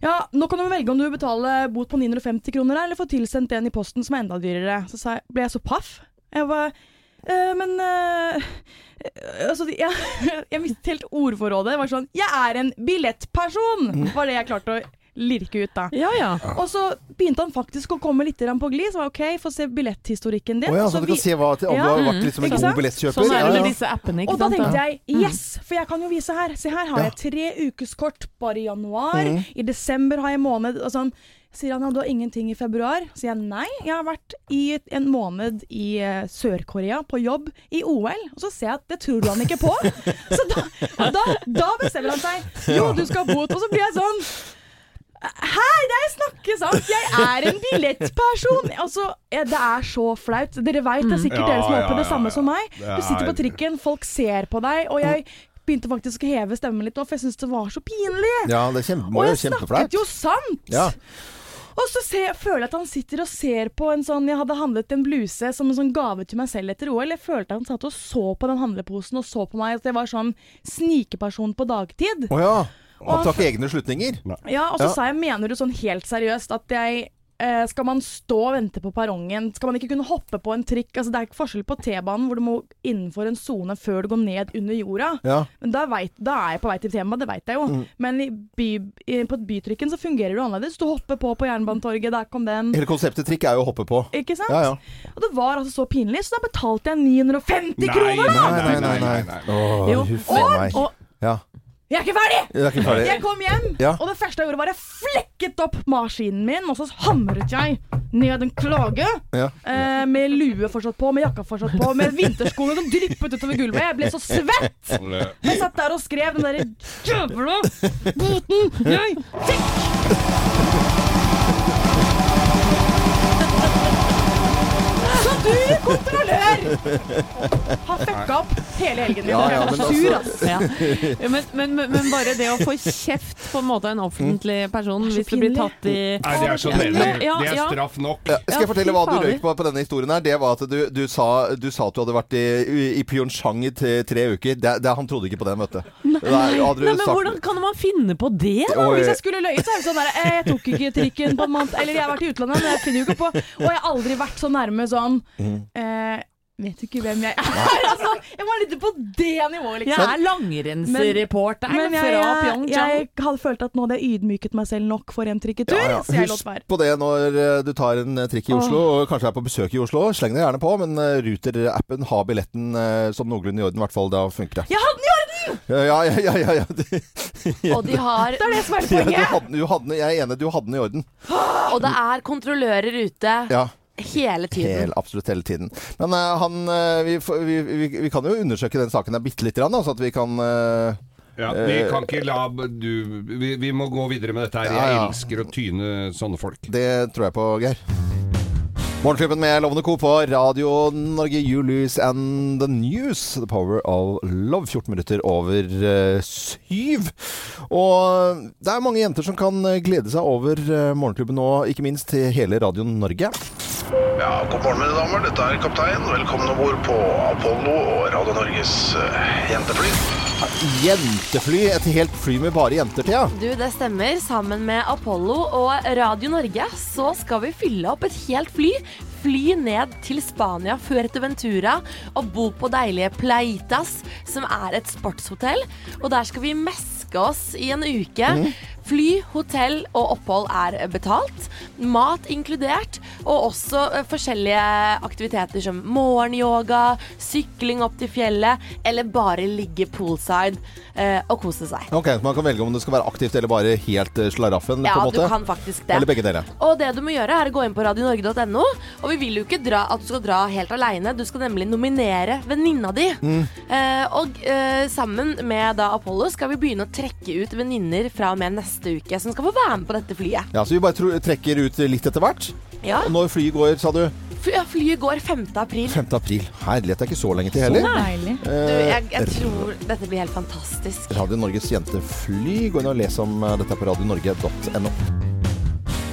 Speaker 5: Ja, nå kan du velge om du vil betale bot på 950 kroner eller få tilsendt en i posten som er enda dyrere. Så sa jeg, ble jeg så paff. Jeg var «Eh, men eh, altså, jeg, (laughs) jeg mistet helt ordforrådet. Det var sånn Jeg er en billettperson! Var det jeg klarte å lirke ut da.
Speaker 2: Ja, ja.
Speaker 5: Og så begynte han faktisk å komme litt på glid. Så var OK, få se billetthistorikken din.
Speaker 1: Oh, ja, så
Speaker 5: så
Speaker 1: du kan se hva, om
Speaker 5: Ja,
Speaker 1: du har vært liksom en god billettkjøper.
Speaker 2: Sånn er det med disse appene, ikke
Speaker 5: og da tenkte jeg yes, for jeg kan jo vise her. Se her har jeg tre ukeskort bare i januar.
Speaker 1: Mm.
Speaker 5: I desember har jeg måned og sånn. Sier han ja, du har ingenting i februar? Sier jeg nei, jeg har vært i en måned i eh, Sør-Korea på jobb i OL. Og så ser jeg at det tror han ikke på. (laughs) Så da, da, da bestemmer han seg. Jo, du skal ha bot. Og så blir jeg sånn Her, det er snakke sant! Jeg er en billettperson! Altså, det er så flaut. Dere veit det er sikkert
Speaker 3: Ja,
Speaker 5: dere som har
Speaker 3: ja,
Speaker 5: ja, det samme som meg. Du sitter på trikken, folk ser på deg, og jeg begynte faktisk å heve stemmen litt, for jeg syntes det var så pinlig.
Speaker 1: Ja, det er kjempe,
Speaker 5: og jeg snakket jo sant!
Speaker 1: Ja.
Speaker 5: Og så ser, jeg- føler jeg at han sitter og ser på en sånn Jeg hadde handlet en bluse som en sånn gave til meg selv etter OL. Jeg følte at han satt og så på den handleposen og så på meg at jeg var sånn snikeperson på dagtid.
Speaker 1: Oh, ja. Han ikke egne slutninger.
Speaker 5: Ja, og så
Speaker 1: Ja.
Speaker 5: sa jeg, mener du sånn helt seriøst at jeg eh, skal man stå og vente på perrongen? Skal man ikke kunne hoppe på en trikk? Altså, det er ikke forskjell på T-banen, hvor du må innenfor en sone før du går ned under jorda.
Speaker 1: Ja.
Speaker 5: Men da, vet, da er jeg på vei til T-banen, det veit jeg jo.
Speaker 1: Mm.
Speaker 5: Men i by, i, på bytrykken så fungerer det annerledes. Du hopper på på Jernbanetorget, der kom den.
Speaker 1: Hele konseptet trikk er jo å hoppe på.
Speaker 5: Ikke sant?
Speaker 1: Ja, ja.
Speaker 5: Og det var altså så pinlig, så da betalte jeg 950 kroner! da!
Speaker 1: Nei, nei, nei. nei. Åh,
Speaker 5: Jo,
Speaker 1: meg.
Speaker 5: Og
Speaker 1: Ja.
Speaker 5: Jeg er ikke ferdig!
Speaker 1: Jeg er ikke ferdig.
Speaker 5: Jeg kom hjem,
Speaker 1: Ja.
Speaker 5: og det første jeg gjorde, var jeg flekket opp maskinen min, og så hamret jeg ned en klage.
Speaker 1: Ja.
Speaker 5: Eh, med lue fortsatt på, med jakka fortsatt på, med vinterskoene som dryppet utover gulvet. Jeg ble så svett! Jeg satt der og skrev den derre jævla boten jeg fikk! Du, kontrollør, har fucka opp hele helgen min.
Speaker 1: Ja, ja, men altså-
Speaker 2: Ja. Men, men, men, bare det å få kjeft på en måte en offentlig person
Speaker 5: Det er så
Speaker 2: hvis du blir tatt i
Speaker 3: Nei, det er så
Speaker 2: Ja,
Speaker 3: Det er straff nok.
Speaker 1: Ja, skal jeg fortelle hva du røyk på på denne historien her? Det var at du, du, sa, du sa at du hadde vært i, i Pyeongchang i tre, uker. Det, det, han trodde ikke på den, vet du. Nei,
Speaker 2: Nei, men
Speaker 1: sagt-
Speaker 2: hvordan kan man finne på det? da?
Speaker 5: Hvis jeg skulle løyet, så er det sånn der eh, Jeg tok ikke trikken på en måned Eller jeg har vært i utlandet, men jeg finner jo ikke på Og jeg har aldri vært så nærme sånn eh, Vet du ikke hvem jeg (laughs) er? altså, jeg var litt på det nivået,
Speaker 2: Jeg
Speaker 5: liksom.
Speaker 2: er langrennsreporter
Speaker 5: Men jeg,
Speaker 2: fra
Speaker 5: jeg, jeg hadde følt at nå hadde jeg ydmyket meg selv nok for en trikketur,
Speaker 1: Ja, ja.
Speaker 5: så jeg lot
Speaker 1: Husk på det når eh, du tar en eh, trikk i Oslo, og kanskje er på besøk i Oslo. Sleng det gjerne på, men eh, Ruter-appen har billetten som noenlunde i orden. I hvert fall da funker det.
Speaker 5: Jeg hadde den i orden!
Speaker 1: Ja, ja, ja. ja, ja. Det- (laughs)
Speaker 4: Og de har
Speaker 5: Det er det som er
Speaker 1: ja, du
Speaker 5: poenget.
Speaker 1: hadde, du hadde, jeg er enig, du hadde den i orden.
Speaker 4: Og det er kontrollører ute
Speaker 1: Ja.
Speaker 4: Hele tiden.
Speaker 1: Hel, absolutt hele tiden. Men uh, han eh, vi, vi, vi, vi kan jo undersøke den saken der bitte lite grann, så at vi kan uh,
Speaker 3: Ja, vi kan ikke la du vi, vi må gå videre med dette her. Jeg elsker å tyne sånne folk.
Speaker 1: Det tror jeg på, Geir. Morgenklubben med Lovende Co. på Radio Norge, You Lose and the News. The Power of Love. 14 minutter over uh, syv. Og det er mange jenter som kan eh, glede seg over uh, Morgenklubben nå, ikke minst til hele Radio Norge.
Speaker 7: Ja, god morgen mine damer, dette er kaptein. Velkommen om bord på Apollo og Radio Norges uh, jentefly.
Speaker 1: Jentefly. Et helt fly med bare jenter ja.
Speaker 4: Du, det stemmer. Sammen med Apollo og Radio Norge så skal vi fylle opp et helt fly. Fly ned til Spania, Fuerteventura, og bo på deilige Pleitas, som er et sportshotell. Og der skal vi meske oss i en uke. Fly, hotell og opphold er betalt. Mat inkludert. Og også eh, forskjellige aktiviteter som morgenyoga, sykling opp til fjellet, eller bare ligge poolside eh, og kose seg.
Speaker 1: Ok, så Man kan velge om det skal være aktivt eller bare helt eh, slaraffen,
Speaker 4: Ja, du kan faktisk det.
Speaker 1: Eller begge deler.
Speaker 4: Og det du må gjøre, er å gå inn på radionorge.no. Og vi vil jo ikke dra at du skal dra helt aleine. Du skal nemlig nominere venninna di.
Speaker 1: Mm.
Speaker 4: Eh, og eh, sammen med da Apollo skal vi begynne å trekke ut venninner fra og med neste uke som skal få være med på dette flyet.
Speaker 1: Ja, Så vi bare trekker ut litt etter hvert.
Speaker 4: Ja,
Speaker 1: Og når flyet går, sa du?
Speaker 4: fly, ja, Flyet går 5. april.
Speaker 1: 5. april. Herlighet, det er ikke så lenge til heller.
Speaker 5: Så Deilig.
Speaker 4: Du, jeg, jeg tror dette blir helt fantastisk.
Speaker 1: Radio Norges jentefly. Gå inn og les om eh, dette på radionorge.no.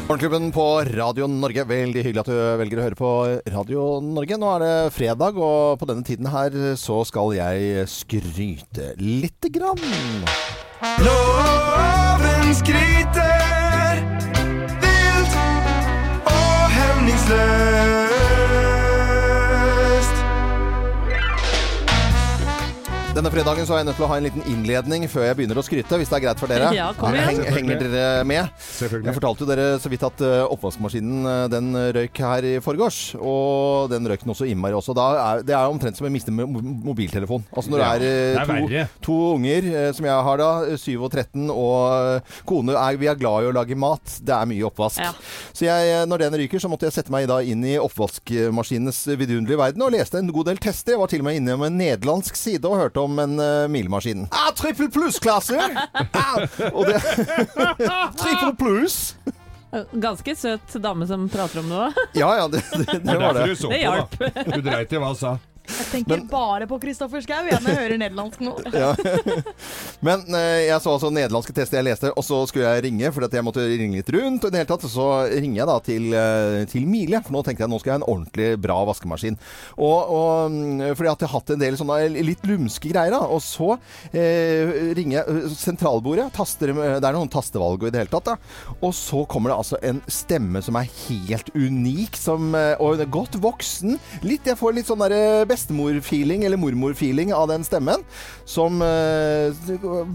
Speaker 1: Morgenklubben på Radio Norge. Veldig hyggelig at du velger å høre på Radio Norge. Nå er det fredag, og på denne tiden her så skal jeg skryte lite grann.
Speaker 8: Loven skryter vilt og hemningsløst.
Speaker 1: Denne fredagen så er jeg nødt til å ha en liten innledning før jeg begynner å skryte, hvis det er greit for dere. (laughs)
Speaker 2: Ja, kom igjen.
Speaker 1: Heng, henger dere med?
Speaker 3: Selvfølgelig.
Speaker 1: Jeg fortalte jo dere så vidt at eh, oppvaskmaskinen eh, den røyk her i forgårs. Og den røyk den også innmari også. Da er, det er omtrent som å miste mobiltelefon. Altså når
Speaker 3: Ja,
Speaker 1: det er,
Speaker 3: det er
Speaker 1: eh, to, unger, eh, som jeg har da, eh, 7 og 13, og eh, kone er, vi er glad i å lage mat. Det er mye oppvask.
Speaker 2: Ja.
Speaker 1: Så jeg, eh, når den ryker, så måtte jeg sette meg da inn i oppvaskmaskinenes vidunderlige verden og leste en god del tester. Jeg var til og med inne med en nederlandsk side og hørte om en uh, milemaskin. Ah, trippel pluss-klasse! ah, (laughs) Trippel pluss!
Speaker 2: Ganske søt dame som prater om noe.
Speaker 1: Ja, ja, det, det, det
Speaker 3: Det
Speaker 1: var
Speaker 3: derfor
Speaker 1: det.
Speaker 3: du så
Speaker 2: Det
Speaker 3: på, da. Du dreit i hva hun sa.
Speaker 5: Jeg tenker bare på Kristoffer Schou når jeg hører nederlandsk nå. (laughs)
Speaker 1: Ja. Men eh, jeg så altså nederlandske tester jeg leste, og så skulle jeg ringe, fordi jeg måtte ringe litt rundt. Og i det hele tatt så ringer jeg da til, eh, til Miele, for nå tenkte jeg nå skal jeg ha en ordentlig bra vaskemaskin. Og, og mm, fordi at jeg har hatt en del sånne litt lumske greier, da. Og så eh, ringer jeg eh, sentralbordet, taster, det er noen tastevalg og i det hele tatt, da. Og så kommer det altså en stemme som er helt unik, som, eh, og godt voksen. Litt, jeg får litt sånn der bestemor-feeling, eller mormor-feeling av den stemmen. Som eh,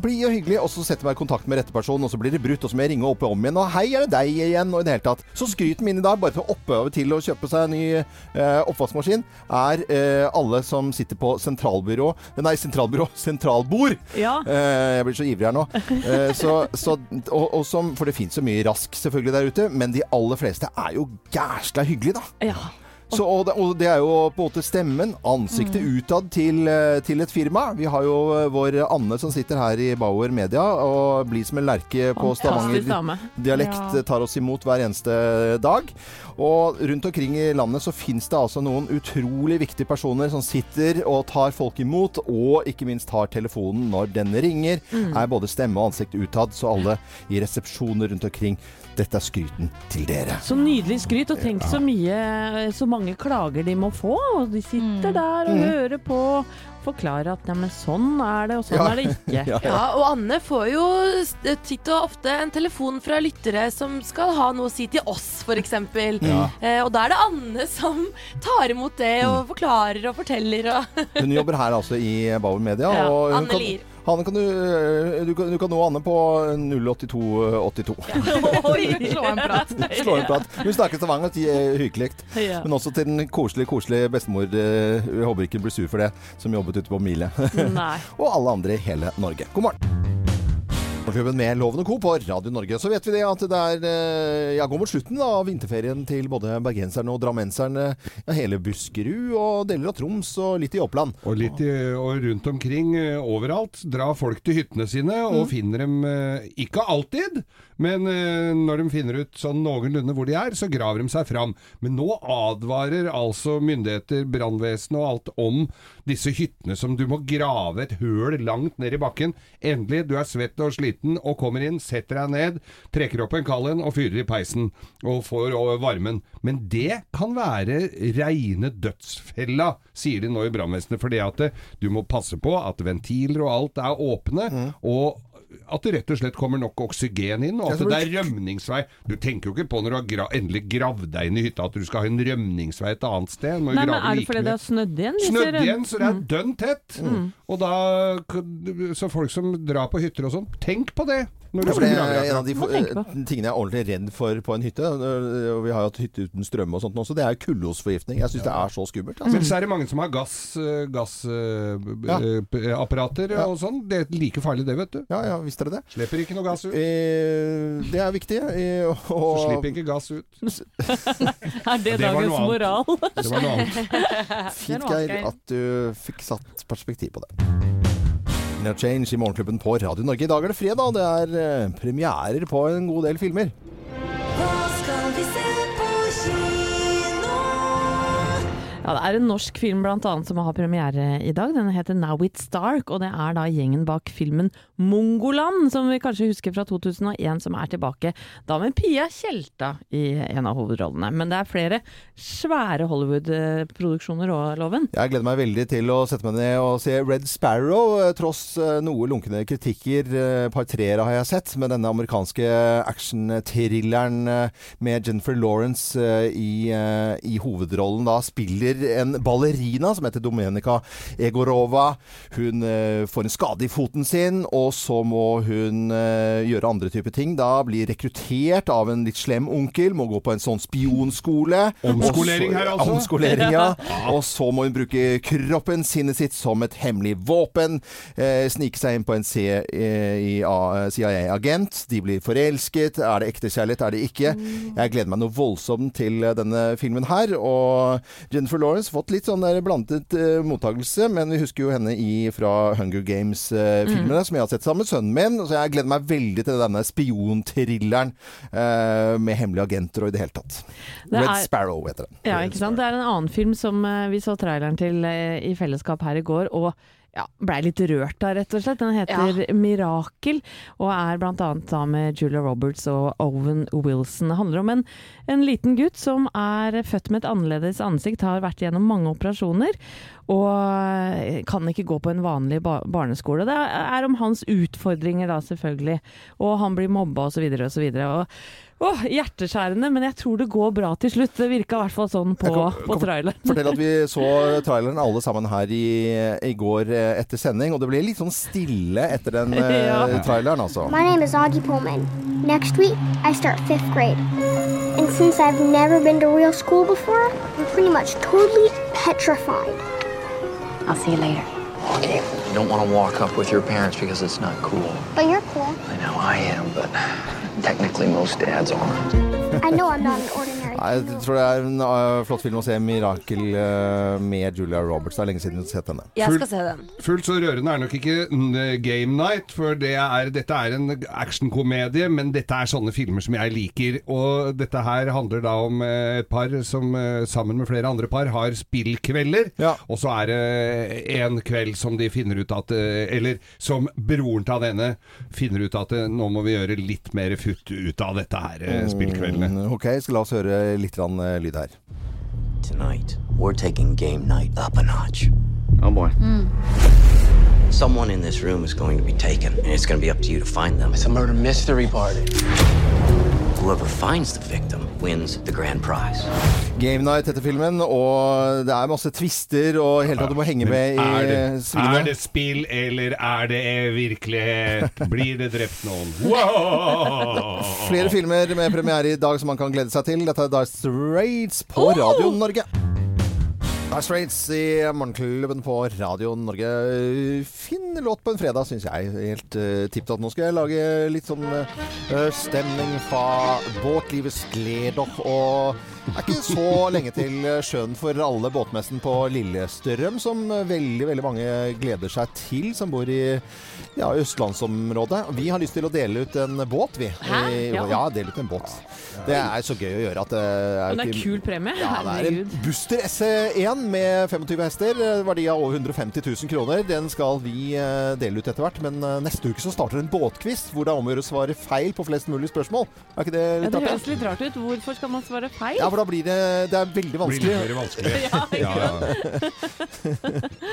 Speaker 1: blir jo hyggelig, og så setter jeg meg i kontakt med rette person, og så blir det brutt, og så må jeg ringe opp om igjen, og hei, er det deg igjen, og i det hele tatt. Så skryten min i dag, bare for å oppøve til å kjøpe seg en ny eh, oppvaskmaskin, er eh, alle som sitter på sentralbyrå Nei, sentralbyrå, (laughs) sentralbord!
Speaker 2: Ja.
Speaker 1: Eh, jeg blir så ivrig her nå. Eh, så, så, og, og som, for det fins så mye rask selvfølgelig der ute, men de aller fleste er jo gærsla hyggelige, da.
Speaker 2: ja.
Speaker 1: Så, og, det, og det er jo på en måte stemmen, ansiktet utad til, eh, til et firma. Vi har jo eh, vår Anne som sitter her i Bauer Media og blir som en lerke på Stavanger-dialekt.
Speaker 5: Ja.
Speaker 1: tar oss imot hver eneste dag. Og rundt omkring i landet så fins det altså noen utrolig viktige personer som sitter og tar folk imot, og ikke minst tar telefonen når den ringer. Er både stemme og ansikt utad, så alle i resepsjoner rundt omkring. Dette er skryten til dere.
Speaker 2: Så nydelig skryt, og tenk så mye Så mange klager de må få. Og de sitter der og hører på. Forklarer at ja, men sånn er det, og sånn
Speaker 1: Ja.
Speaker 2: er det ikke. (laughs)
Speaker 1: Ja.
Speaker 4: Ja, og Anne får jo titt og ofte en telefon fra lyttere som skal ha noe å si til oss, f.eks.
Speaker 1: Ja.
Speaker 4: Eh, og da er det Anne som tar imot det og forklarer og forteller og
Speaker 1: Hun jobber her altså i Bauer Media.
Speaker 4: Ja,
Speaker 1: og hun
Speaker 4: Anne
Speaker 1: kan,
Speaker 4: Lier.
Speaker 1: Hanne, kan du, du, kan, du kan nå Anne på 08282. (laughs)
Speaker 5: Oi, slå en prat. (laughs)
Speaker 1: Slå en prat. Hun snakker stavanger, de er hyggelig.
Speaker 2: Ja.
Speaker 1: Men også til den koselige, koselige bestemor, eh, jeg håper ikke hun blir sur for det, som jobbet ute på Mile. (laughs) Og alle andre i hele Norge. God morgen. Morgenklubben med Loven og Co. på Radio Norge. Så vet vi det at det er eh, ja, går mot slutten da, av vinterferien til både bergenserne og drammenserne. Ja, hele Buskerud og deler av Troms og litt i Oppland.
Speaker 3: Og, litt i, og rundt omkring eh, overalt drar folk til hyttene sine og finner dem eh, ikke alltid, men eh, når de finner ut sånn noenlunde hvor de er, så graver de seg fram. Men nå advarer altså myndigheter, brannvesenet og alt om disse hyttene som du må grave et høl langt ned i bakken. Endelig, du er svett og sliten og kommer inn, setter deg ned, trekker opp en kald en og fyrer i peisen og får over varmen. Men det kan være reine dødsfella, sier de nå i brannvesenet. Fordi at du må passe på at ventiler og alt er åpne. og at det rett og slett kommer nok oksygen inn, og at det er rømningsvei. Du tenker jo ikke på når du har gra endelig gravd deg inn i hytta at du skal ha en rømningsvei et annet sted.
Speaker 2: Nei, men er det fordi det har snødd igjen?
Speaker 3: Snødd igjen, så det er dønn tett.
Speaker 1: Mm.
Speaker 3: Og da Så folk som drar på hytter og sånn, tenk på det når du
Speaker 1: Ja, det er en av de eh, tingene jeg er ordentlig redd for på en hytte. Og vi har jo hatt hytte uten strøm og sånt også. Det er kullosforgiftning. Jeg syns det er så skummelt.
Speaker 3: Men
Speaker 1: Altså.
Speaker 3: så er det mange som har gassapparater
Speaker 1: Ja. Ja.
Speaker 3: og sånn. Det er like farlig det, vet du.
Speaker 1: Ja, ja, visste dere det?
Speaker 3: Slipper ikke noe gass ut.
Speaker 1: Eh, det er viktig. Eh,
Speaker 3: Så slipper ikke gass ut. (laughs)
Speaker 2: Er det,
Speaker 3: Det
Speaker 2: dagens moral?
Speaker 3: Det var noe annet. (laughs)
Speaker 1: fint,
Speaker 5: Det
Speaker 1: Geir. at du fikk satt perspektiv på det. No Change i Morgenklubben på Radio Norge. I dag er det fredag, og det er eh, premierer på en god del filmer.
Speaker 8: Hva skal vi se
Speaker 2: Ja, det er en norsk film blant annet som har premiere i dag. Den heter Now It's Dark, og det er da gjengen bak filmen Mongoland, som vi kanskje husker fra 2001, som er tilbake. Da med Pia Tjelta i en av hovedrollene. Men det er flere svære Hollywood-produksjoner òg, Loven.
Speaker 1: Jeg gleder meg veldig til å sette meg ned og se Red Sparrow, eh, tross eh, noe lunkne kritikker. eh, Par treere har jeg sett, med denne amerikanske action-thrilleren med Jennifer Lawrence i, i hovedrollen. Da spiller en ballerina som heter Domenica Egorova. Hun eh, får en skade i foten sin, og så må hun eh, gjøre andre typer ting. Da blir rekruttert av en litt slem onkel, må gå på en sånn spionskole.
Speaker 3: Omskolering her, altså?
Speaker 1: Omskolering, (laughs) ja. Og så må hun bruke kroppen, sinnet sitt, som et hemmelig våpen. Eh, snike seg inn på en C- eh, CIA-agent. De blir forelsket. Er det ekte kjærlighet? Er det ikke? Jeg gleder meg noe voldsomt til denne filmen her. Og Jennifer Lawrence fått litt sånn der blandet uh, mottakelse, men vi husker jo henne i, fra Hunger Games-filmene, som jeg har sett sammen med sønnen min. Så jeg gleder meg veldig til denne spionthrilleren uh, med hemmelige agenter og i det hele tatt.
Speaker 2: Det
Speaker 1: Red
Speaker 2: er-
Speaker 1: Sparrow heter den.
Speaker 2: Ja, ikke sant. Det er en annen film som eh, vi så traileren til eh, i fellesskap her i går, og ja, blei litt rørt av, rett og slett. Den heter Mirakel, og er blant annet da med Julia Roberts og Owen Wilson. Det handler om en, en liten gutt som er født med et annerledes ansikt, har vært gjennom mange operasjoner, og eh, kan ikke gå på en vanlig ba barneskole. Det er om hans utfordringer da, selvfølgelig, og han blir mobba osv. osv. Åh, hjerteskjærende, men jeg tror det går bra til slutt. Det virka i hvert fall sånn på,
Speaker 1: kan-
Speaker 2: på traileren. (laughs)
Speaker 1: Fortell at vi så traileren alle sammen her i, i går eh, etter sending, og det ble litt sånn stille etter den eh, (laughs)
Speaker 2: Ja.
Speaker 1: traileren, altså.
Speaker 9: My name is Augie Pullman. Next week, I start fifth grade. And since I've never been to real school before, I'm pretty much totally petrified. I'll see you later.
Speaker 10: Okay, you don't want to walk up with your parents because it's not cool.
Speaker 9: But you're cool.
Speaker 10: I know I am, but technically most dads aren't. (laughs)
Speaker 9: I know I'm not an ordinary
Speaker 1: Nei, Jeg tror det er en uh, flott film å se 'Mirakel' uh, med Julia Roberts. Det er lenge siden jeg har sett henne.
Speaker 4: Jeg
Speaker 3: Full-
Speaker 4: skal se den.
Speaker 3: Fullt så rørende er nok ikke mm, Game Night, for det er, dette er en actionkomedie, men dette er sånne filmer som jeg liker. Og dette her handler da om eh, et par som eh, sammen med flere andre par har spillkvelder.
Speaker 1: Ja.
Speaker 3: Og så er det en kveld som de finner ut at eh, Eller som broren til denne finner ut at eh, nå må vi gjøre litt mer futt ut av dette her eh, spillkveldene.
Speaker 1: Mm, Ok, skal la oss høre litt eh, lyd her.
Speaker 10: Tonight, we're taking game night up a notch. Oh boy. Someone in this room is going to be taken, and it's going to be up to you to find them. It's a murder mystery party. Whoever finds the victim wins the grand prize.
Speaker 1: Game Night heter filmen, og det er masse twister og hele tatt du må henge med i
Speaker 3: er, det,
Speaker 1: svingene.
Speaker 3: er det spill, eller er det virkelighet? Blir det drept noen? Wow!
Speaker 1: Flere filmer med premiere i dag som man kan glede seg til. Dette er Dice Raids på Radio Norge. Dire Straits i Morgenklubben på Radio Norge. Fin låt på en fredag, syns jeg. Helt uh, tipp topp. Nå skal jeg lage litt sånn uh, stemning fra båtlivets gleder. Og det er ikke så lenge til sjøen for alle båtmessen på Lillestrøm, som veldig, veldig mange gleder seg til, som bor i ja, østlandsområdet. Vi har lyst til å dele ut en båt, vi.
Speaker 2: Hæ? Ja.
Speaker 1: ja, dele ut en båt. Det er så gøy å gjøre at det er
Speaker 2: Og det er
Speaker 1: ikke-
Speaker 2: kul premie.
Speaker 1: ja, det er en. Buster SE1 med 25 hester. eh, Verdi av over 150 000 kroner. Den skal vi eh, dele ut etter hvert. Men eh, neste uke så starter en båtquiz hvor det er om å gjøre å svare feil på flest mulig spørsmål. Er ikke det
Speaker 2: Ja, det høres litt rart ut. Hvorfor skal man svare feil?
Speaker 1: Ja, for da blir det Det er veldig
Speaker 3: Blir det
Speaker 1: vanskelig. (laughs)
Speaker 2: Ja,
Speaker 3: Ja, (laughs) ja.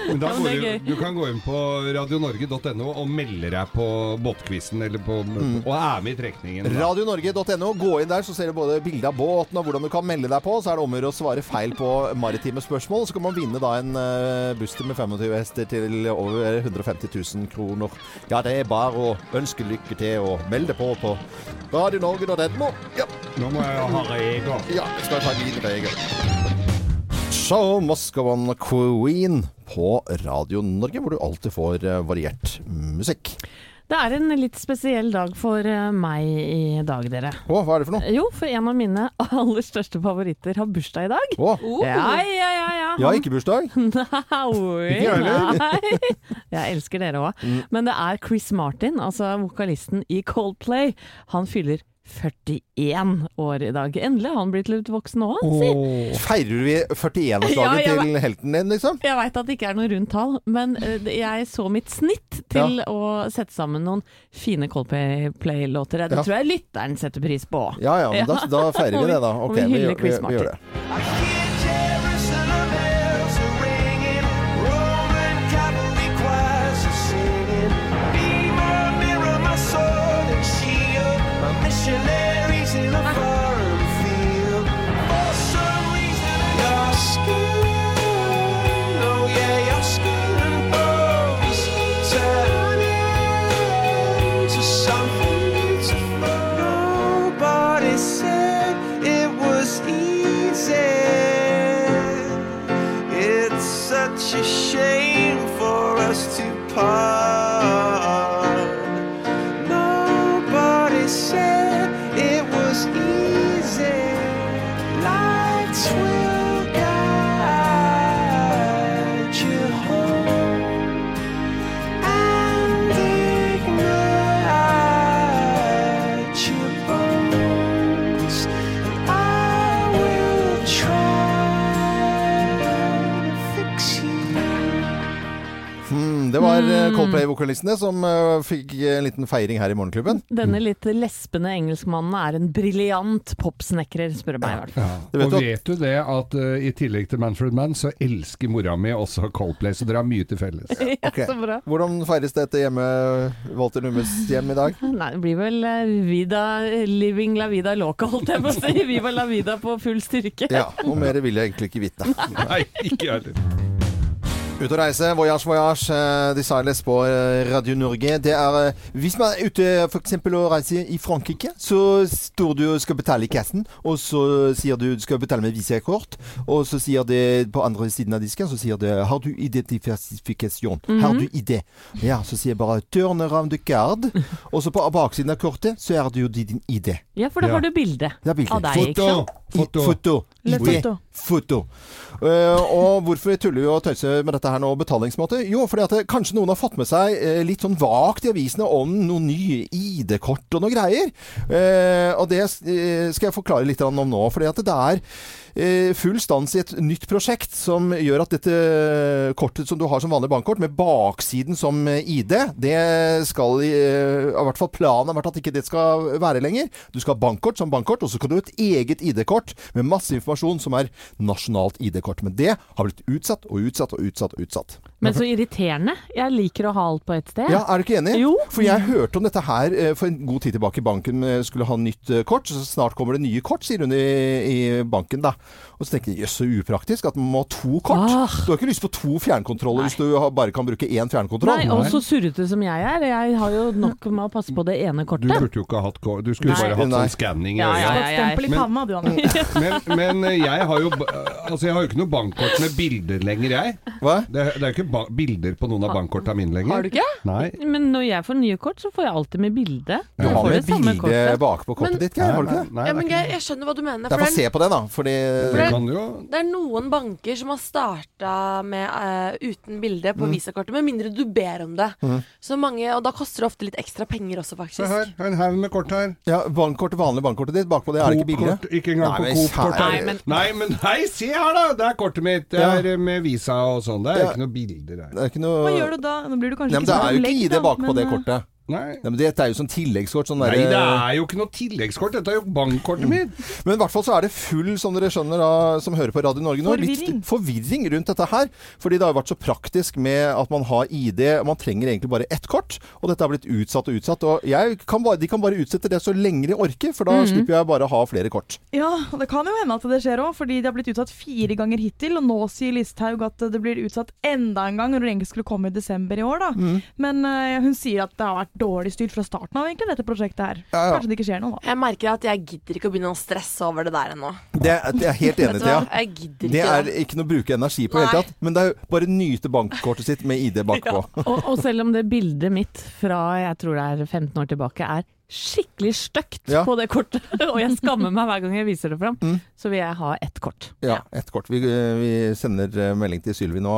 Speaker 3: Men da går du, du kan gå inn på radionorge.no og melde deg på båtquizen, eller på,
Speaker 1: Mm.
Speaker 3: og er med i trekningen.
Speaker 1: Radionorge.no. Gå inn der, så ser du både bilde av båten og hvordan du kan melde deg på. Så er det om å gjøre å svare feil på maritime spørsmål. Så kan man vinne da en uh, Buster med 25 hester til over 150 000 kroner. Ja, det er bare å ønske lykke til og melde på på radionorge.no. Ja.
Speaker 3: Nå må jeg ha regler.
Speaker 1: Ja, jeg skal ta en liten regel. Show Moscowan Queen på Radio Norge, hvor du alltid får eh, variert musikk.
Speaker 2: Det er en litt spesiell dag for eh, meg i dag, dere.
Speaker 1: Å, hva er det for noe?
Speaker 2: Jo, for en av mine (laughs) aller største favoritter har bursdag i dag.
Speaker 1: Å,
Speaker 2: Ja, ja, ja. ja.
Speaker 1: jeg har ikke bursdag. (laughs)
Speaker 2: Nei,
Speaker 1: Ikke jeg heller.
Speaker 2: nei. Jeg elsker dere òg.
Speaker 1: Mm.
Speaker 2: Men det er Chris Martin, altså vokalisten i Coldplay. Han fyller 41 år i dag. Endelig har han blitt litt voksen nå, si. Oh.
Speaker 1: Feirer vi 41-årsdagen
Speaker 2: Ja,
Speaker 1: til helten din, liksom?
Speaker 2: Jeg veit at det ikke er noe rundt tall, men eh, jeg så mitt snitt til å sette sammen noen fine Coldplay-låter. Det
Speaker 1: Ja.
Speaker 2: tror jeg lytteren setter pris på.
Speaker 1: Ja ja, men da, da feirer vi det, da. (laughs) Ok,
Speaker 2: vi
Speaker 1: vi, vi, vi gjør det. Coldplay-vokalistene som eh, fikk en liten feiring her i Morgenklubben.
Speaker 2: Denne litt lespende engelskmannen er en briljant popsnekrer, spør du meg i hvert fall.
Speaker 1: Det vet
Speaker 3: og vet du det at uh, i tillegg til Manfred Mann, så elsker mora mi også Coldplay, så dere har mye til felles. (laughs)
Speaker 2: Ja,
Speaker 1: Ok.
Speaker 2: så bra.
Speaker 1: Hvordan feires dette hjemme, Walter Nummes hjem i dag? (laughs)
Speaker 2: Nei, det blir vel uh, vida, living la vida loca, holdt jeg på å si. Viva la vida på full styrke.
Speaker 1: Ja, og mer vil jeg egentlig ikke vite. (laughs)
Speaker 3: Nei, ikke jeg heller.
Speaker 1: Ut og reise, voyage, voyage, eh, de Silas på eh, Radio Norge. Det er eh, Hvis man er ute for eksempel og reiser i Frankrike, så står du og skal betale i kassen, og så sier du du skal betale med visakort, og så sier det på andre siden av disken, så sier det Har du identifikasjon? Har du ID? Ja, så sier jeg bare Turn around the card, (laughs) og så på baksiden av kortet så er det jo din ID.
Speaker 2: Ja, for da
Speaker 3: Ja.
Speaker 2: har du bilde
Speaker 1: bilde.
Speaker 2: av deg, ikke sant?
Speaker 3: Foto.
Speaker 1: Foto.
Speaker 5: Foto.
Speaker 1: Foto. Uh, og hvorfor tuller vi og tøyser med dette her nå, betalingsmåte? Jo, fordi at det, kanskje noen har fått med seg uh, litt sånn vagt i avisene om noen nye ID-kort og noe greier. Uh, og det eh, skal jeg forklare litt om nå. Fordi at det er eh, full stans i et nytt prosjekt som gjør at dette kortet som du har som vanlig bankkort, med baksiden som eh, ID, det skal eh, i hvert fall planen har vært at ikke det skal være lenger. Du skal ha bankkort som bankkort, og så skal du ha et eget ID-kort med masse informasjon som er nasjonalt ID-kort. Men det har blitt utsatt og utsatt og utsatt og utsatt.
Speaker 2: Men så irriterende. Jeg liker å ha alt på ett sted.
Speaker 1: Ja, Er du ikke enig?
Speaker 2: Jo.
Speaker 1: For jeg hørte om dette her eh, for en god tid tilbake. Banken eh, skulle ha nytt eh, kort. Så snart kommer det nye kort, sier hun i, i banken da. Og så tenker jeg jøss, så upraktisk at man må ha to kort.
Speaker 2: Ah.
Speaker 1: Du har ikke lyst på to fjernkontroller hvis du bare kan bruke én fjernkontroll.
Speaker 2: Nei, og så surrete som jeg er. Jeg har jo nok med å passe på det ene kortet.
Speaker 3: Du burde jo ikke ha hatt kort. Du skulle
Speaker 2: Nei.
Speaker 3: bare hatt
Speaker 1: Nei.
Speaker 3: sånn skanning
Speaker 2: Ja, Ja,
Speaker 3: ja,
Speaker 2: ja.
Speaker 5: Stempel i
Speaker 3: Men-
Speaker 5: panna, du, (laughs) Anne.
Speaker 3: Men, men eh, jeg har jo Altså jeg har jo ikke noe bankkort med bilder lenger, jeg.
Speaker 1: Hva?
Speaker 3: Det, er- det er jo ikke ba bilder på noen av bankkorta mine lenger.
Speaker 4: Har du ikke?
Speaker 3: Nei.
Speaker 2: Men når jeg får nye kort, så får jeg alltid med bilde.
Speaker 1: Du har jo
Speaker 2: det
Speaker 1: bilde bakpå kortet
Speaker 4: Men-
Speaker 1: ditt, Geir, har du ikke det?
Speaker 3: Nei,
Speaker 4: Ja, men
Speaker 3: er
Speaker 4: Geir, jeg skjønner hva du mener. For
Speaker 1: får
Speaker 4: det,
Speaker 1: se på det, da. Fordi
Speaker 3: det kan jo
Speaker 4: det er noen banker som har starta med uh, uten bilde
Speaker 1: Mm.
Speaker 4: på visakortet, med mindre du ber om det. Så mange, Og da koster det ofte litt ekstra penger også,
Speaker 3: Se her, en haug med kort her.
Speaker 1: ja, bankkortet, vanlig bankkortet ditt, bakpå det er det ikke bilde.
Speaker 3: Ikke engang på Coop-kortet.
Speaker 2: Nei, men-
Speaker 3: Nei, men hei, har, da! Det er kortet mitt. Det er eh, med visa og sånn. Det er
Speaker 1: Ja.
Speaker 3: ikke noe bilder her.
Speaker 1: Det er ikke noe
Speaker 5: Hva gjør du da? Nå blir du kanskje
Speaker 1: Nei, men
Speaker 5: ikke
Speaker 1: Det
Speaker 5: så
Speaker 1: er jo ikke
Speaker 5: legg,
Speaker 1: ID
Speaker 5: da,
Speaker 1: bakpå
Speaker 5: men,
Speaker 1: det
Speaker 5: eh,
Speaker 1: kortet.
Speaker 3: Nei.
Speaker 1: Nei, men Dette er jo sånn tilleggskort. Sånn
Speaker 3: Nei, det er jo ikke noe tilleggskort. Dette er jo bankkortet mitt.
Speaker 1: Men i hvert fall så er det full, som dere skjønner da, som hører på Radio Norge nå,
Speaker 5: Forvirring.
Speaker 1: litt forvirring rundt dette her. Fordi det har jo vært så praktisk med at man har ID. Man trenger egentlig bare ett kort, og dette har blitt utsatt og utsatt. Og jeg kan bare, de kan bare utsette det så lenge de orker, for da slipper jeg bare å ha flere kort.
Speaker 5: Ja, og det kan jo hende at det skjer òg, fordi det har blitt utsatt fire ganger hittil. Og nå sier Listhaug at det blir utsatt enda en gang, når det egentlig skulle komme i desember i år. da.
Speaker 1: Mm.
Speaker 5: Men uh, hun sier at det har vært dårlig styrt fra starten av, egentlig, dette prosjektet her.
Speaker 1: Ja, ja.
Speaker 5: Kanskje det ikke skjer noe, da.
Speaker 4: Jeg merker at jeg gidder ikke å begynne å stresse over det der ennå.
Speaker 1: Det, er jeg helt enig i. Thea.
Speaker 4: Ja.
Speaker 1: Det er ikke noe å bruke energi på i det hele tatt. Men det er jo bare nyte bankkortet sitt med ID bakpå. (laughs)
Speaker 2: Og, og selv om det bildet mitt fra jeg tror det er 15 år tilbake er skikkelig stygt
Speaker 1: Ja.
Speaker 2: på det kortet, (laughs) og jeg skammer meg hver gang jeg viser det fram,
Speaker 1: Mm.
Speaker 2: så vil jeg ha ett kort.
Speaker 1: Ja, ett kort. Vi, vi sender eh, melding til Sylvi nå.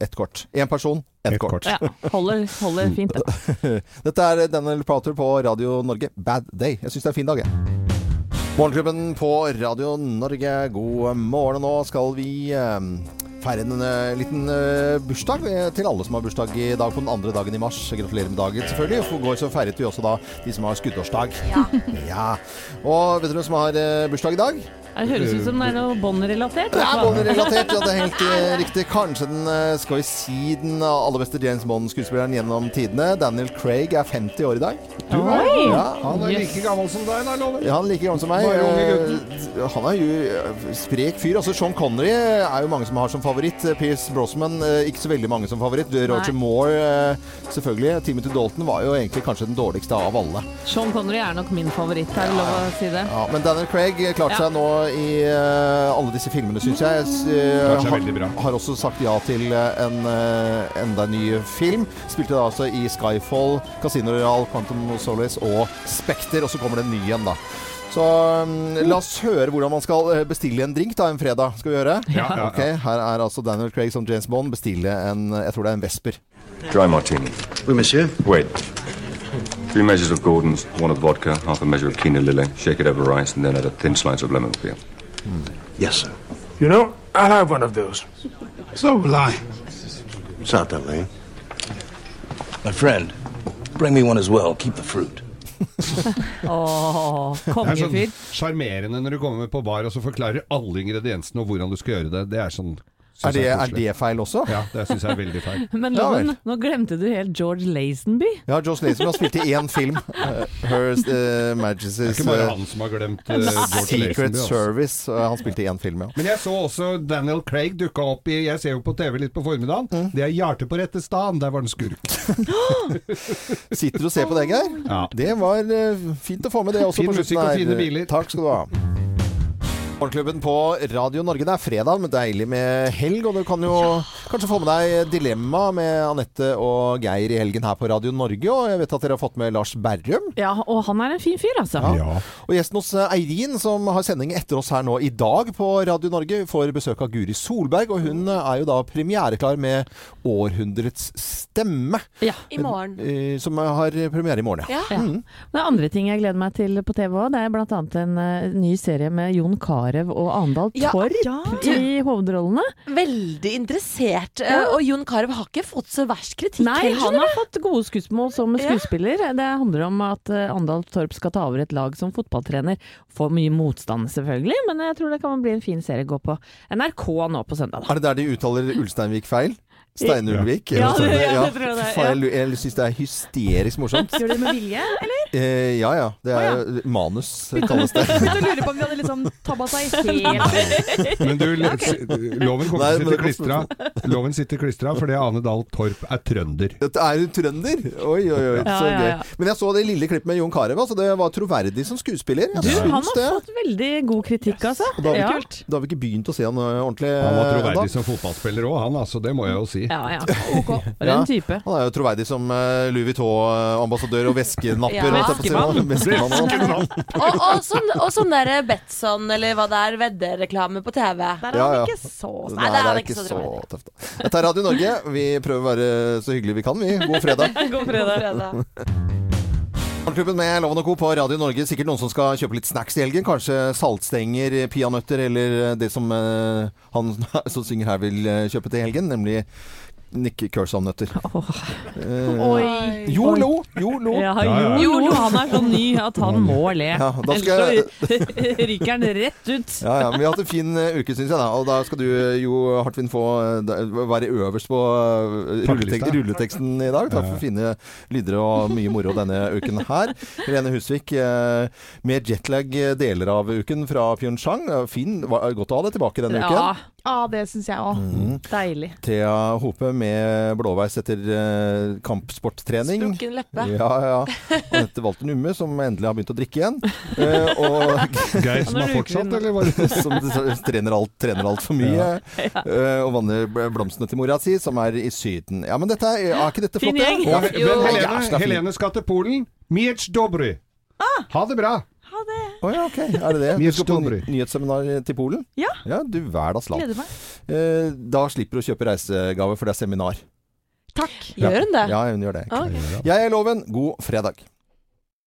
Speaker 1: Ett kort. Én person, ett
Speaker 3: Ett
Speaker 1: kort.
Speaker 3: kort.
Speaker 2: Ja, holder, holder fint, det. (laughs)
Speaker 1: Dette er Daniel Prater på Radio Norge. Bad Day. Jeg syns det er en fin dag, jeg. Morgenklubben på Radio Norge, god morgen. Nå skal vi eh, feire en eh, liten eh, bursdag eh, til alle som har bursdag i dag på den andre dagen i mars. Gratulerer med dagen, selvfølgelig. For går så feiret vi også da de som har skuddårsdag.
Speaker 4: Ja. (laughs)
Speaker 1: Ja. Og vet du hvem som har bursdag i dag?
Speaker 2: Det høres ut som det er noe båndrelatert.
Speaker 1: Det er. Bond-relatert, ja det er helt eh, (laughs) riktig. Kanskje den, eh, skal vi si, den aller beste James Bond-skuespilleren gjennom tidene. Daniel Craig er 50 år i dag.
Speaker 3: Du,
Speaker 1: Ja,
Speaker 3: han er like gammel som deg, da, lover.
Speaker 1: ja, han er like gammel som meg.
Speaker 3: Bare
Speaker 1: Eh, Han er jo eh, sprek fyr. Altså, Sean Connery er jo mange som har som favoritt. Eh, Pierce Brosnan eh, ikke så veldig mange som favoritt. Roger
Speaker 2: Nei.
Speaker 1: Moore eh, selvfølgelig. Timothy Dalton var jo egentlig kanskje den dårligste av alle.
Speaker 2: Sean Connery er nok min favoritt, er det lov å si det?
Speaker 1: Ja, men Daniel Craig klarte
Speaker 2: Ja.
Speaker 1: seg nå i eh, alle disse filmene, syns jeg. Eh, har- Har også sagt ja til eh, en enda ny film. Spilte da altså i Skyfall, Casino Royal, Quantum of Solace og Spekter. Og så kommer det en ny en, da. Så um, la oss høre hvordan man skal bestille en drink da en fredag. Skal vi gjøre?
Speaker 3: Ja, ja,
Speaker 1: okay, Her er altså Daniel Craig som James Bond. Bestille en Jeg tror det er en Vesper.
Speaker 11: Dry martini.
Speaker 10: Oui, monsieur.
Speaker 11: Wait. Three measures of Gordon's, one of vodka, half a measure of quinoa lily. Shake it over rice, and then add a thin slice of lemon peel.
Speaker 10: Yes, sir.
Speaker 12: You know, I'll have one of those.
Speaker 13: So will I.
Speaker 10: Certainly.
Speaker 12: My friend, bring me one as well. Keep the fruit. (laughs)
Speaker 2: Åh,
Speaker 3: Det er
Speaker 2: kongefyr.
Speaker 3: sånn sjarmerende når du kommer med på bar og så forklarer alle ingrediensene og hvordan du skal gjøre det. Det er sånn synes
Speaker 1: Er det, er det feil også?
Speaker 3: Ja, det syns jeg er veldig feil. (laughs)
Speaker 2: Men
Speaker 1: Ja
Speaker 2: Loven,
Speaker 1: vel.
Speaker 2: nå glemte du helt George Lazenby.
Speaker 1: Ja, George Lazenby har spilt i én film. Uh, (laughs) Her uh, Majesty's
Speaker 3: Det er ikke bare
Speaker 1: uh,
Speaker 3: han som har glemt uh, George
Speaker 1: Secret
Speaker 3: Lazenby. altså.
Speaker 1: Service. Uh, han spilte i én film, ja.
Speaker 3: Men jeg så også Daniel Craig dukka opp i Jeg ser jo på TV litt på formiddagen.
Speaker 1: Mm.
Speaker 3: Det er 'Hjertet på rette stan'. Der var den skurk. (gasps)
Speaker 1: Sitter du og ser på det, Geir?
Speaker 3: Ja.
Speaker 1: Det var uh, fint å få med det også
Speaker 3: Fin
Speaker 1: på
Speaker 3: musikk og fine biler.
Speaker 1: Takk skal du ha. Morgenklubben på Radio Norge. Det er fredag, men deilig med helg. Og du kan jo kanskje få med deg Dilemma med Anette og Geir i helgen her på Radio Norge. Og jeg vet at dere har fått med Lars Berrum.
Speaker 2: Ja, og han er en fin fyr, altså.
Speaker 1: Ja. Og gjesten hos eh, Eirin, som har sending etter oss her nå i dag på Radio Norge, får besøk av Guri Solberg. Og hun eh, er jo da premiereklar med Århundrets stemme.
Speaker 4: I morgen.
Speaker 1: Eh, Som har premiere i morgen, ja.
Speaker 2: Ja.
Speaker 1: Mm.
Speaker 2: Det er andre ting jeg gleder meg til på TV òg. Det er bl.a. en ny serie med Jon Carew og Andal
Speaker 4: Ja,
Speaker 2: Torp
Speaker 4: ja.
Speaker 2: i hovedrollene.
Speaker 4: Veldig interessert.
Speaker 2: Ja.
Speaker 4: eh, Og Jon Carew har ikke fått så verst kritikk
Speaker 2: Nei,
Speaker 4: heller.
Speaker 2: han har fått gode skussmål som
Speaker 4: Ja.
Speaker 2: skuespiller. Det handler om at Andal Torp skal ta over et lag som fotballtrener. Får mye motstand, selvfølgelig, men jeg tror det kan bli en fin serie å gå på NRK nå på søndag. Da.
Speaker 1: Er det der de uttaler Ulsteinvik feil? Steinulvik?
Speaker 2: Ja,
Speaker 1: eller noe
Speaker 2: det- ja, det tror jeg det er,
Speaker 1: faen. Jeg, jeg syns det er hysterisk morsomt.
Speaker 5: Gjør de det med vilje, eller?
Speaker 1: Eh, ja ja. Det er jo manus, (laughs) kalles det.
Speaker 5: Begynte å lure på om vi hadde liksom tabba seg helt
Speaker 3: Men du, loven kommer til å sitte klistra. Loven sitter klistra fordi Ane Dahl Torp er trønder.
Speaker 1: Det er hun trønder! Oi, oi, oi.
Speaker 2: Ja,
Speaker 1: Så
Speaker 2: ja,
Speaker 1: gøy. Men jeg så det lille klippet med Jon Carew. Altså, det var troverdig som skuespiller.
Speaker 2: Du, han har
Speaker 1: det.
Speaker 2: fått veldig god kritikk, altså.
Speaker 1: Da har, vi ikke, da har vi ikke begynt å se han øh, ordentlig
Speaker 3: Han var troverdig
Speaker 1: da.
Speaker 3: som fotballspiller òg, han altså. Det må jeg jo si.
Speaker 2: Ja, ja. (laughs) Ok. Den
Speaker 1: Ja.
Speaker 2: type.
Speaker 1: Han er jo troverdig som uh, Louis Vuitton-ambassadør og (laughs) veskenapper.
Speaker 4: Ja.
Speaker 2: Veskemann.
Speaker 1: Veskemann.
Speaker 4: Og, og sånn, og sånn der Betson, eller hva det er, veddereklame på TV.
Speaker 5: Der er
Speaker 1: Ja,
Speaker 5: han ikke så
Speaker 1: Nei, det er ikke så tøft. Dette er Radio Norge. Vi prøver å være så hyggelige vi kan, vi. (laughs) God fredag.
Speaker 2: God fredag.
Speaker 1: Morgenklubben med Loven og Co. på Radio Norge. Sikkert noen som skal kjøpe litt snacks i helgen. Kanskje saltstenger, peanøtter eller det som uh, han (laughs) som synger her vil eh, kjøpe til helgen, nemlig Nick Kershaw-nøtter. (laughs) Eh,
Speaker 2: Oi.
Speaker 1: Jolo! Jolo!
Speaker 2: Ja,
Speaker 3: Ja, ja.
Speaker 2: jo, lo. han er så ny at han må le.
Speaker 1: Ja, da skal
Speaker 2: Ellers så (laughs) ryker han rett ut.
Speaker 1: Ja, ja, men Vi har hatt en fin eh, uke, syns jeg. da Og da skal du eh, jo, Hartvin, få være øverst på rulletek rulleteksten i dag. Takk for fine lyder og mye moro denne uken her. Helene Husvik med jetlag deler av uken fra Pyeongchang. Fin. Godt å ha deg tilbake denne
Speaker 2: Ja,
Speaker 1: uken.
Speaker 5: Ja, det syns jeg òg.
Speaker 1: Mm.
Speaker 2: deilig.
Speaker 1: Thea Hope med blåveis etter eh, kampsporttrening.
Speaker 4: Sprukken leppe.
Speaker 1: Ja, ja. Anette Walter Numme, som endelig har begynt å drikke igjen. Eh, og
Speaker 3: Geir som
Speaker 2: er
Speaker 3: har fortsatt, eller var det
Speaker 1: som trener alt, trener alt for mye. eh, og vanner bl- blomstene til mora si, som er i Syden. Ja, men dette er, er ikke dette
Speaker 2: Fin
Speaker 1: flott?
Speaker 2: gjeng.
Speaker 1: Ja?
Speaker 3: Helene,
Speaker 1: fin.
Speaker 3: Helene skal til Polen. Miec dobry. Ha det bra.
Speaker 1: Å ja, ok. Er det det? Du skal på ny nyhetsseminar til Polen?
Speaker 5: Ja.
Speaker 1: Ja, du hverdags land.
Speaker 5: Gleder meg.
Speaker 1: Eh, da slipper du å kjøpe reisegave, for det er seminar.
Speaker 5: Takk.
Speaker 4: Gjør hun det?
Speaker 1: Ja, hun gjør det.
Speaker 4: Okay.
Speaker 1: Jeg er Loven. God fredag.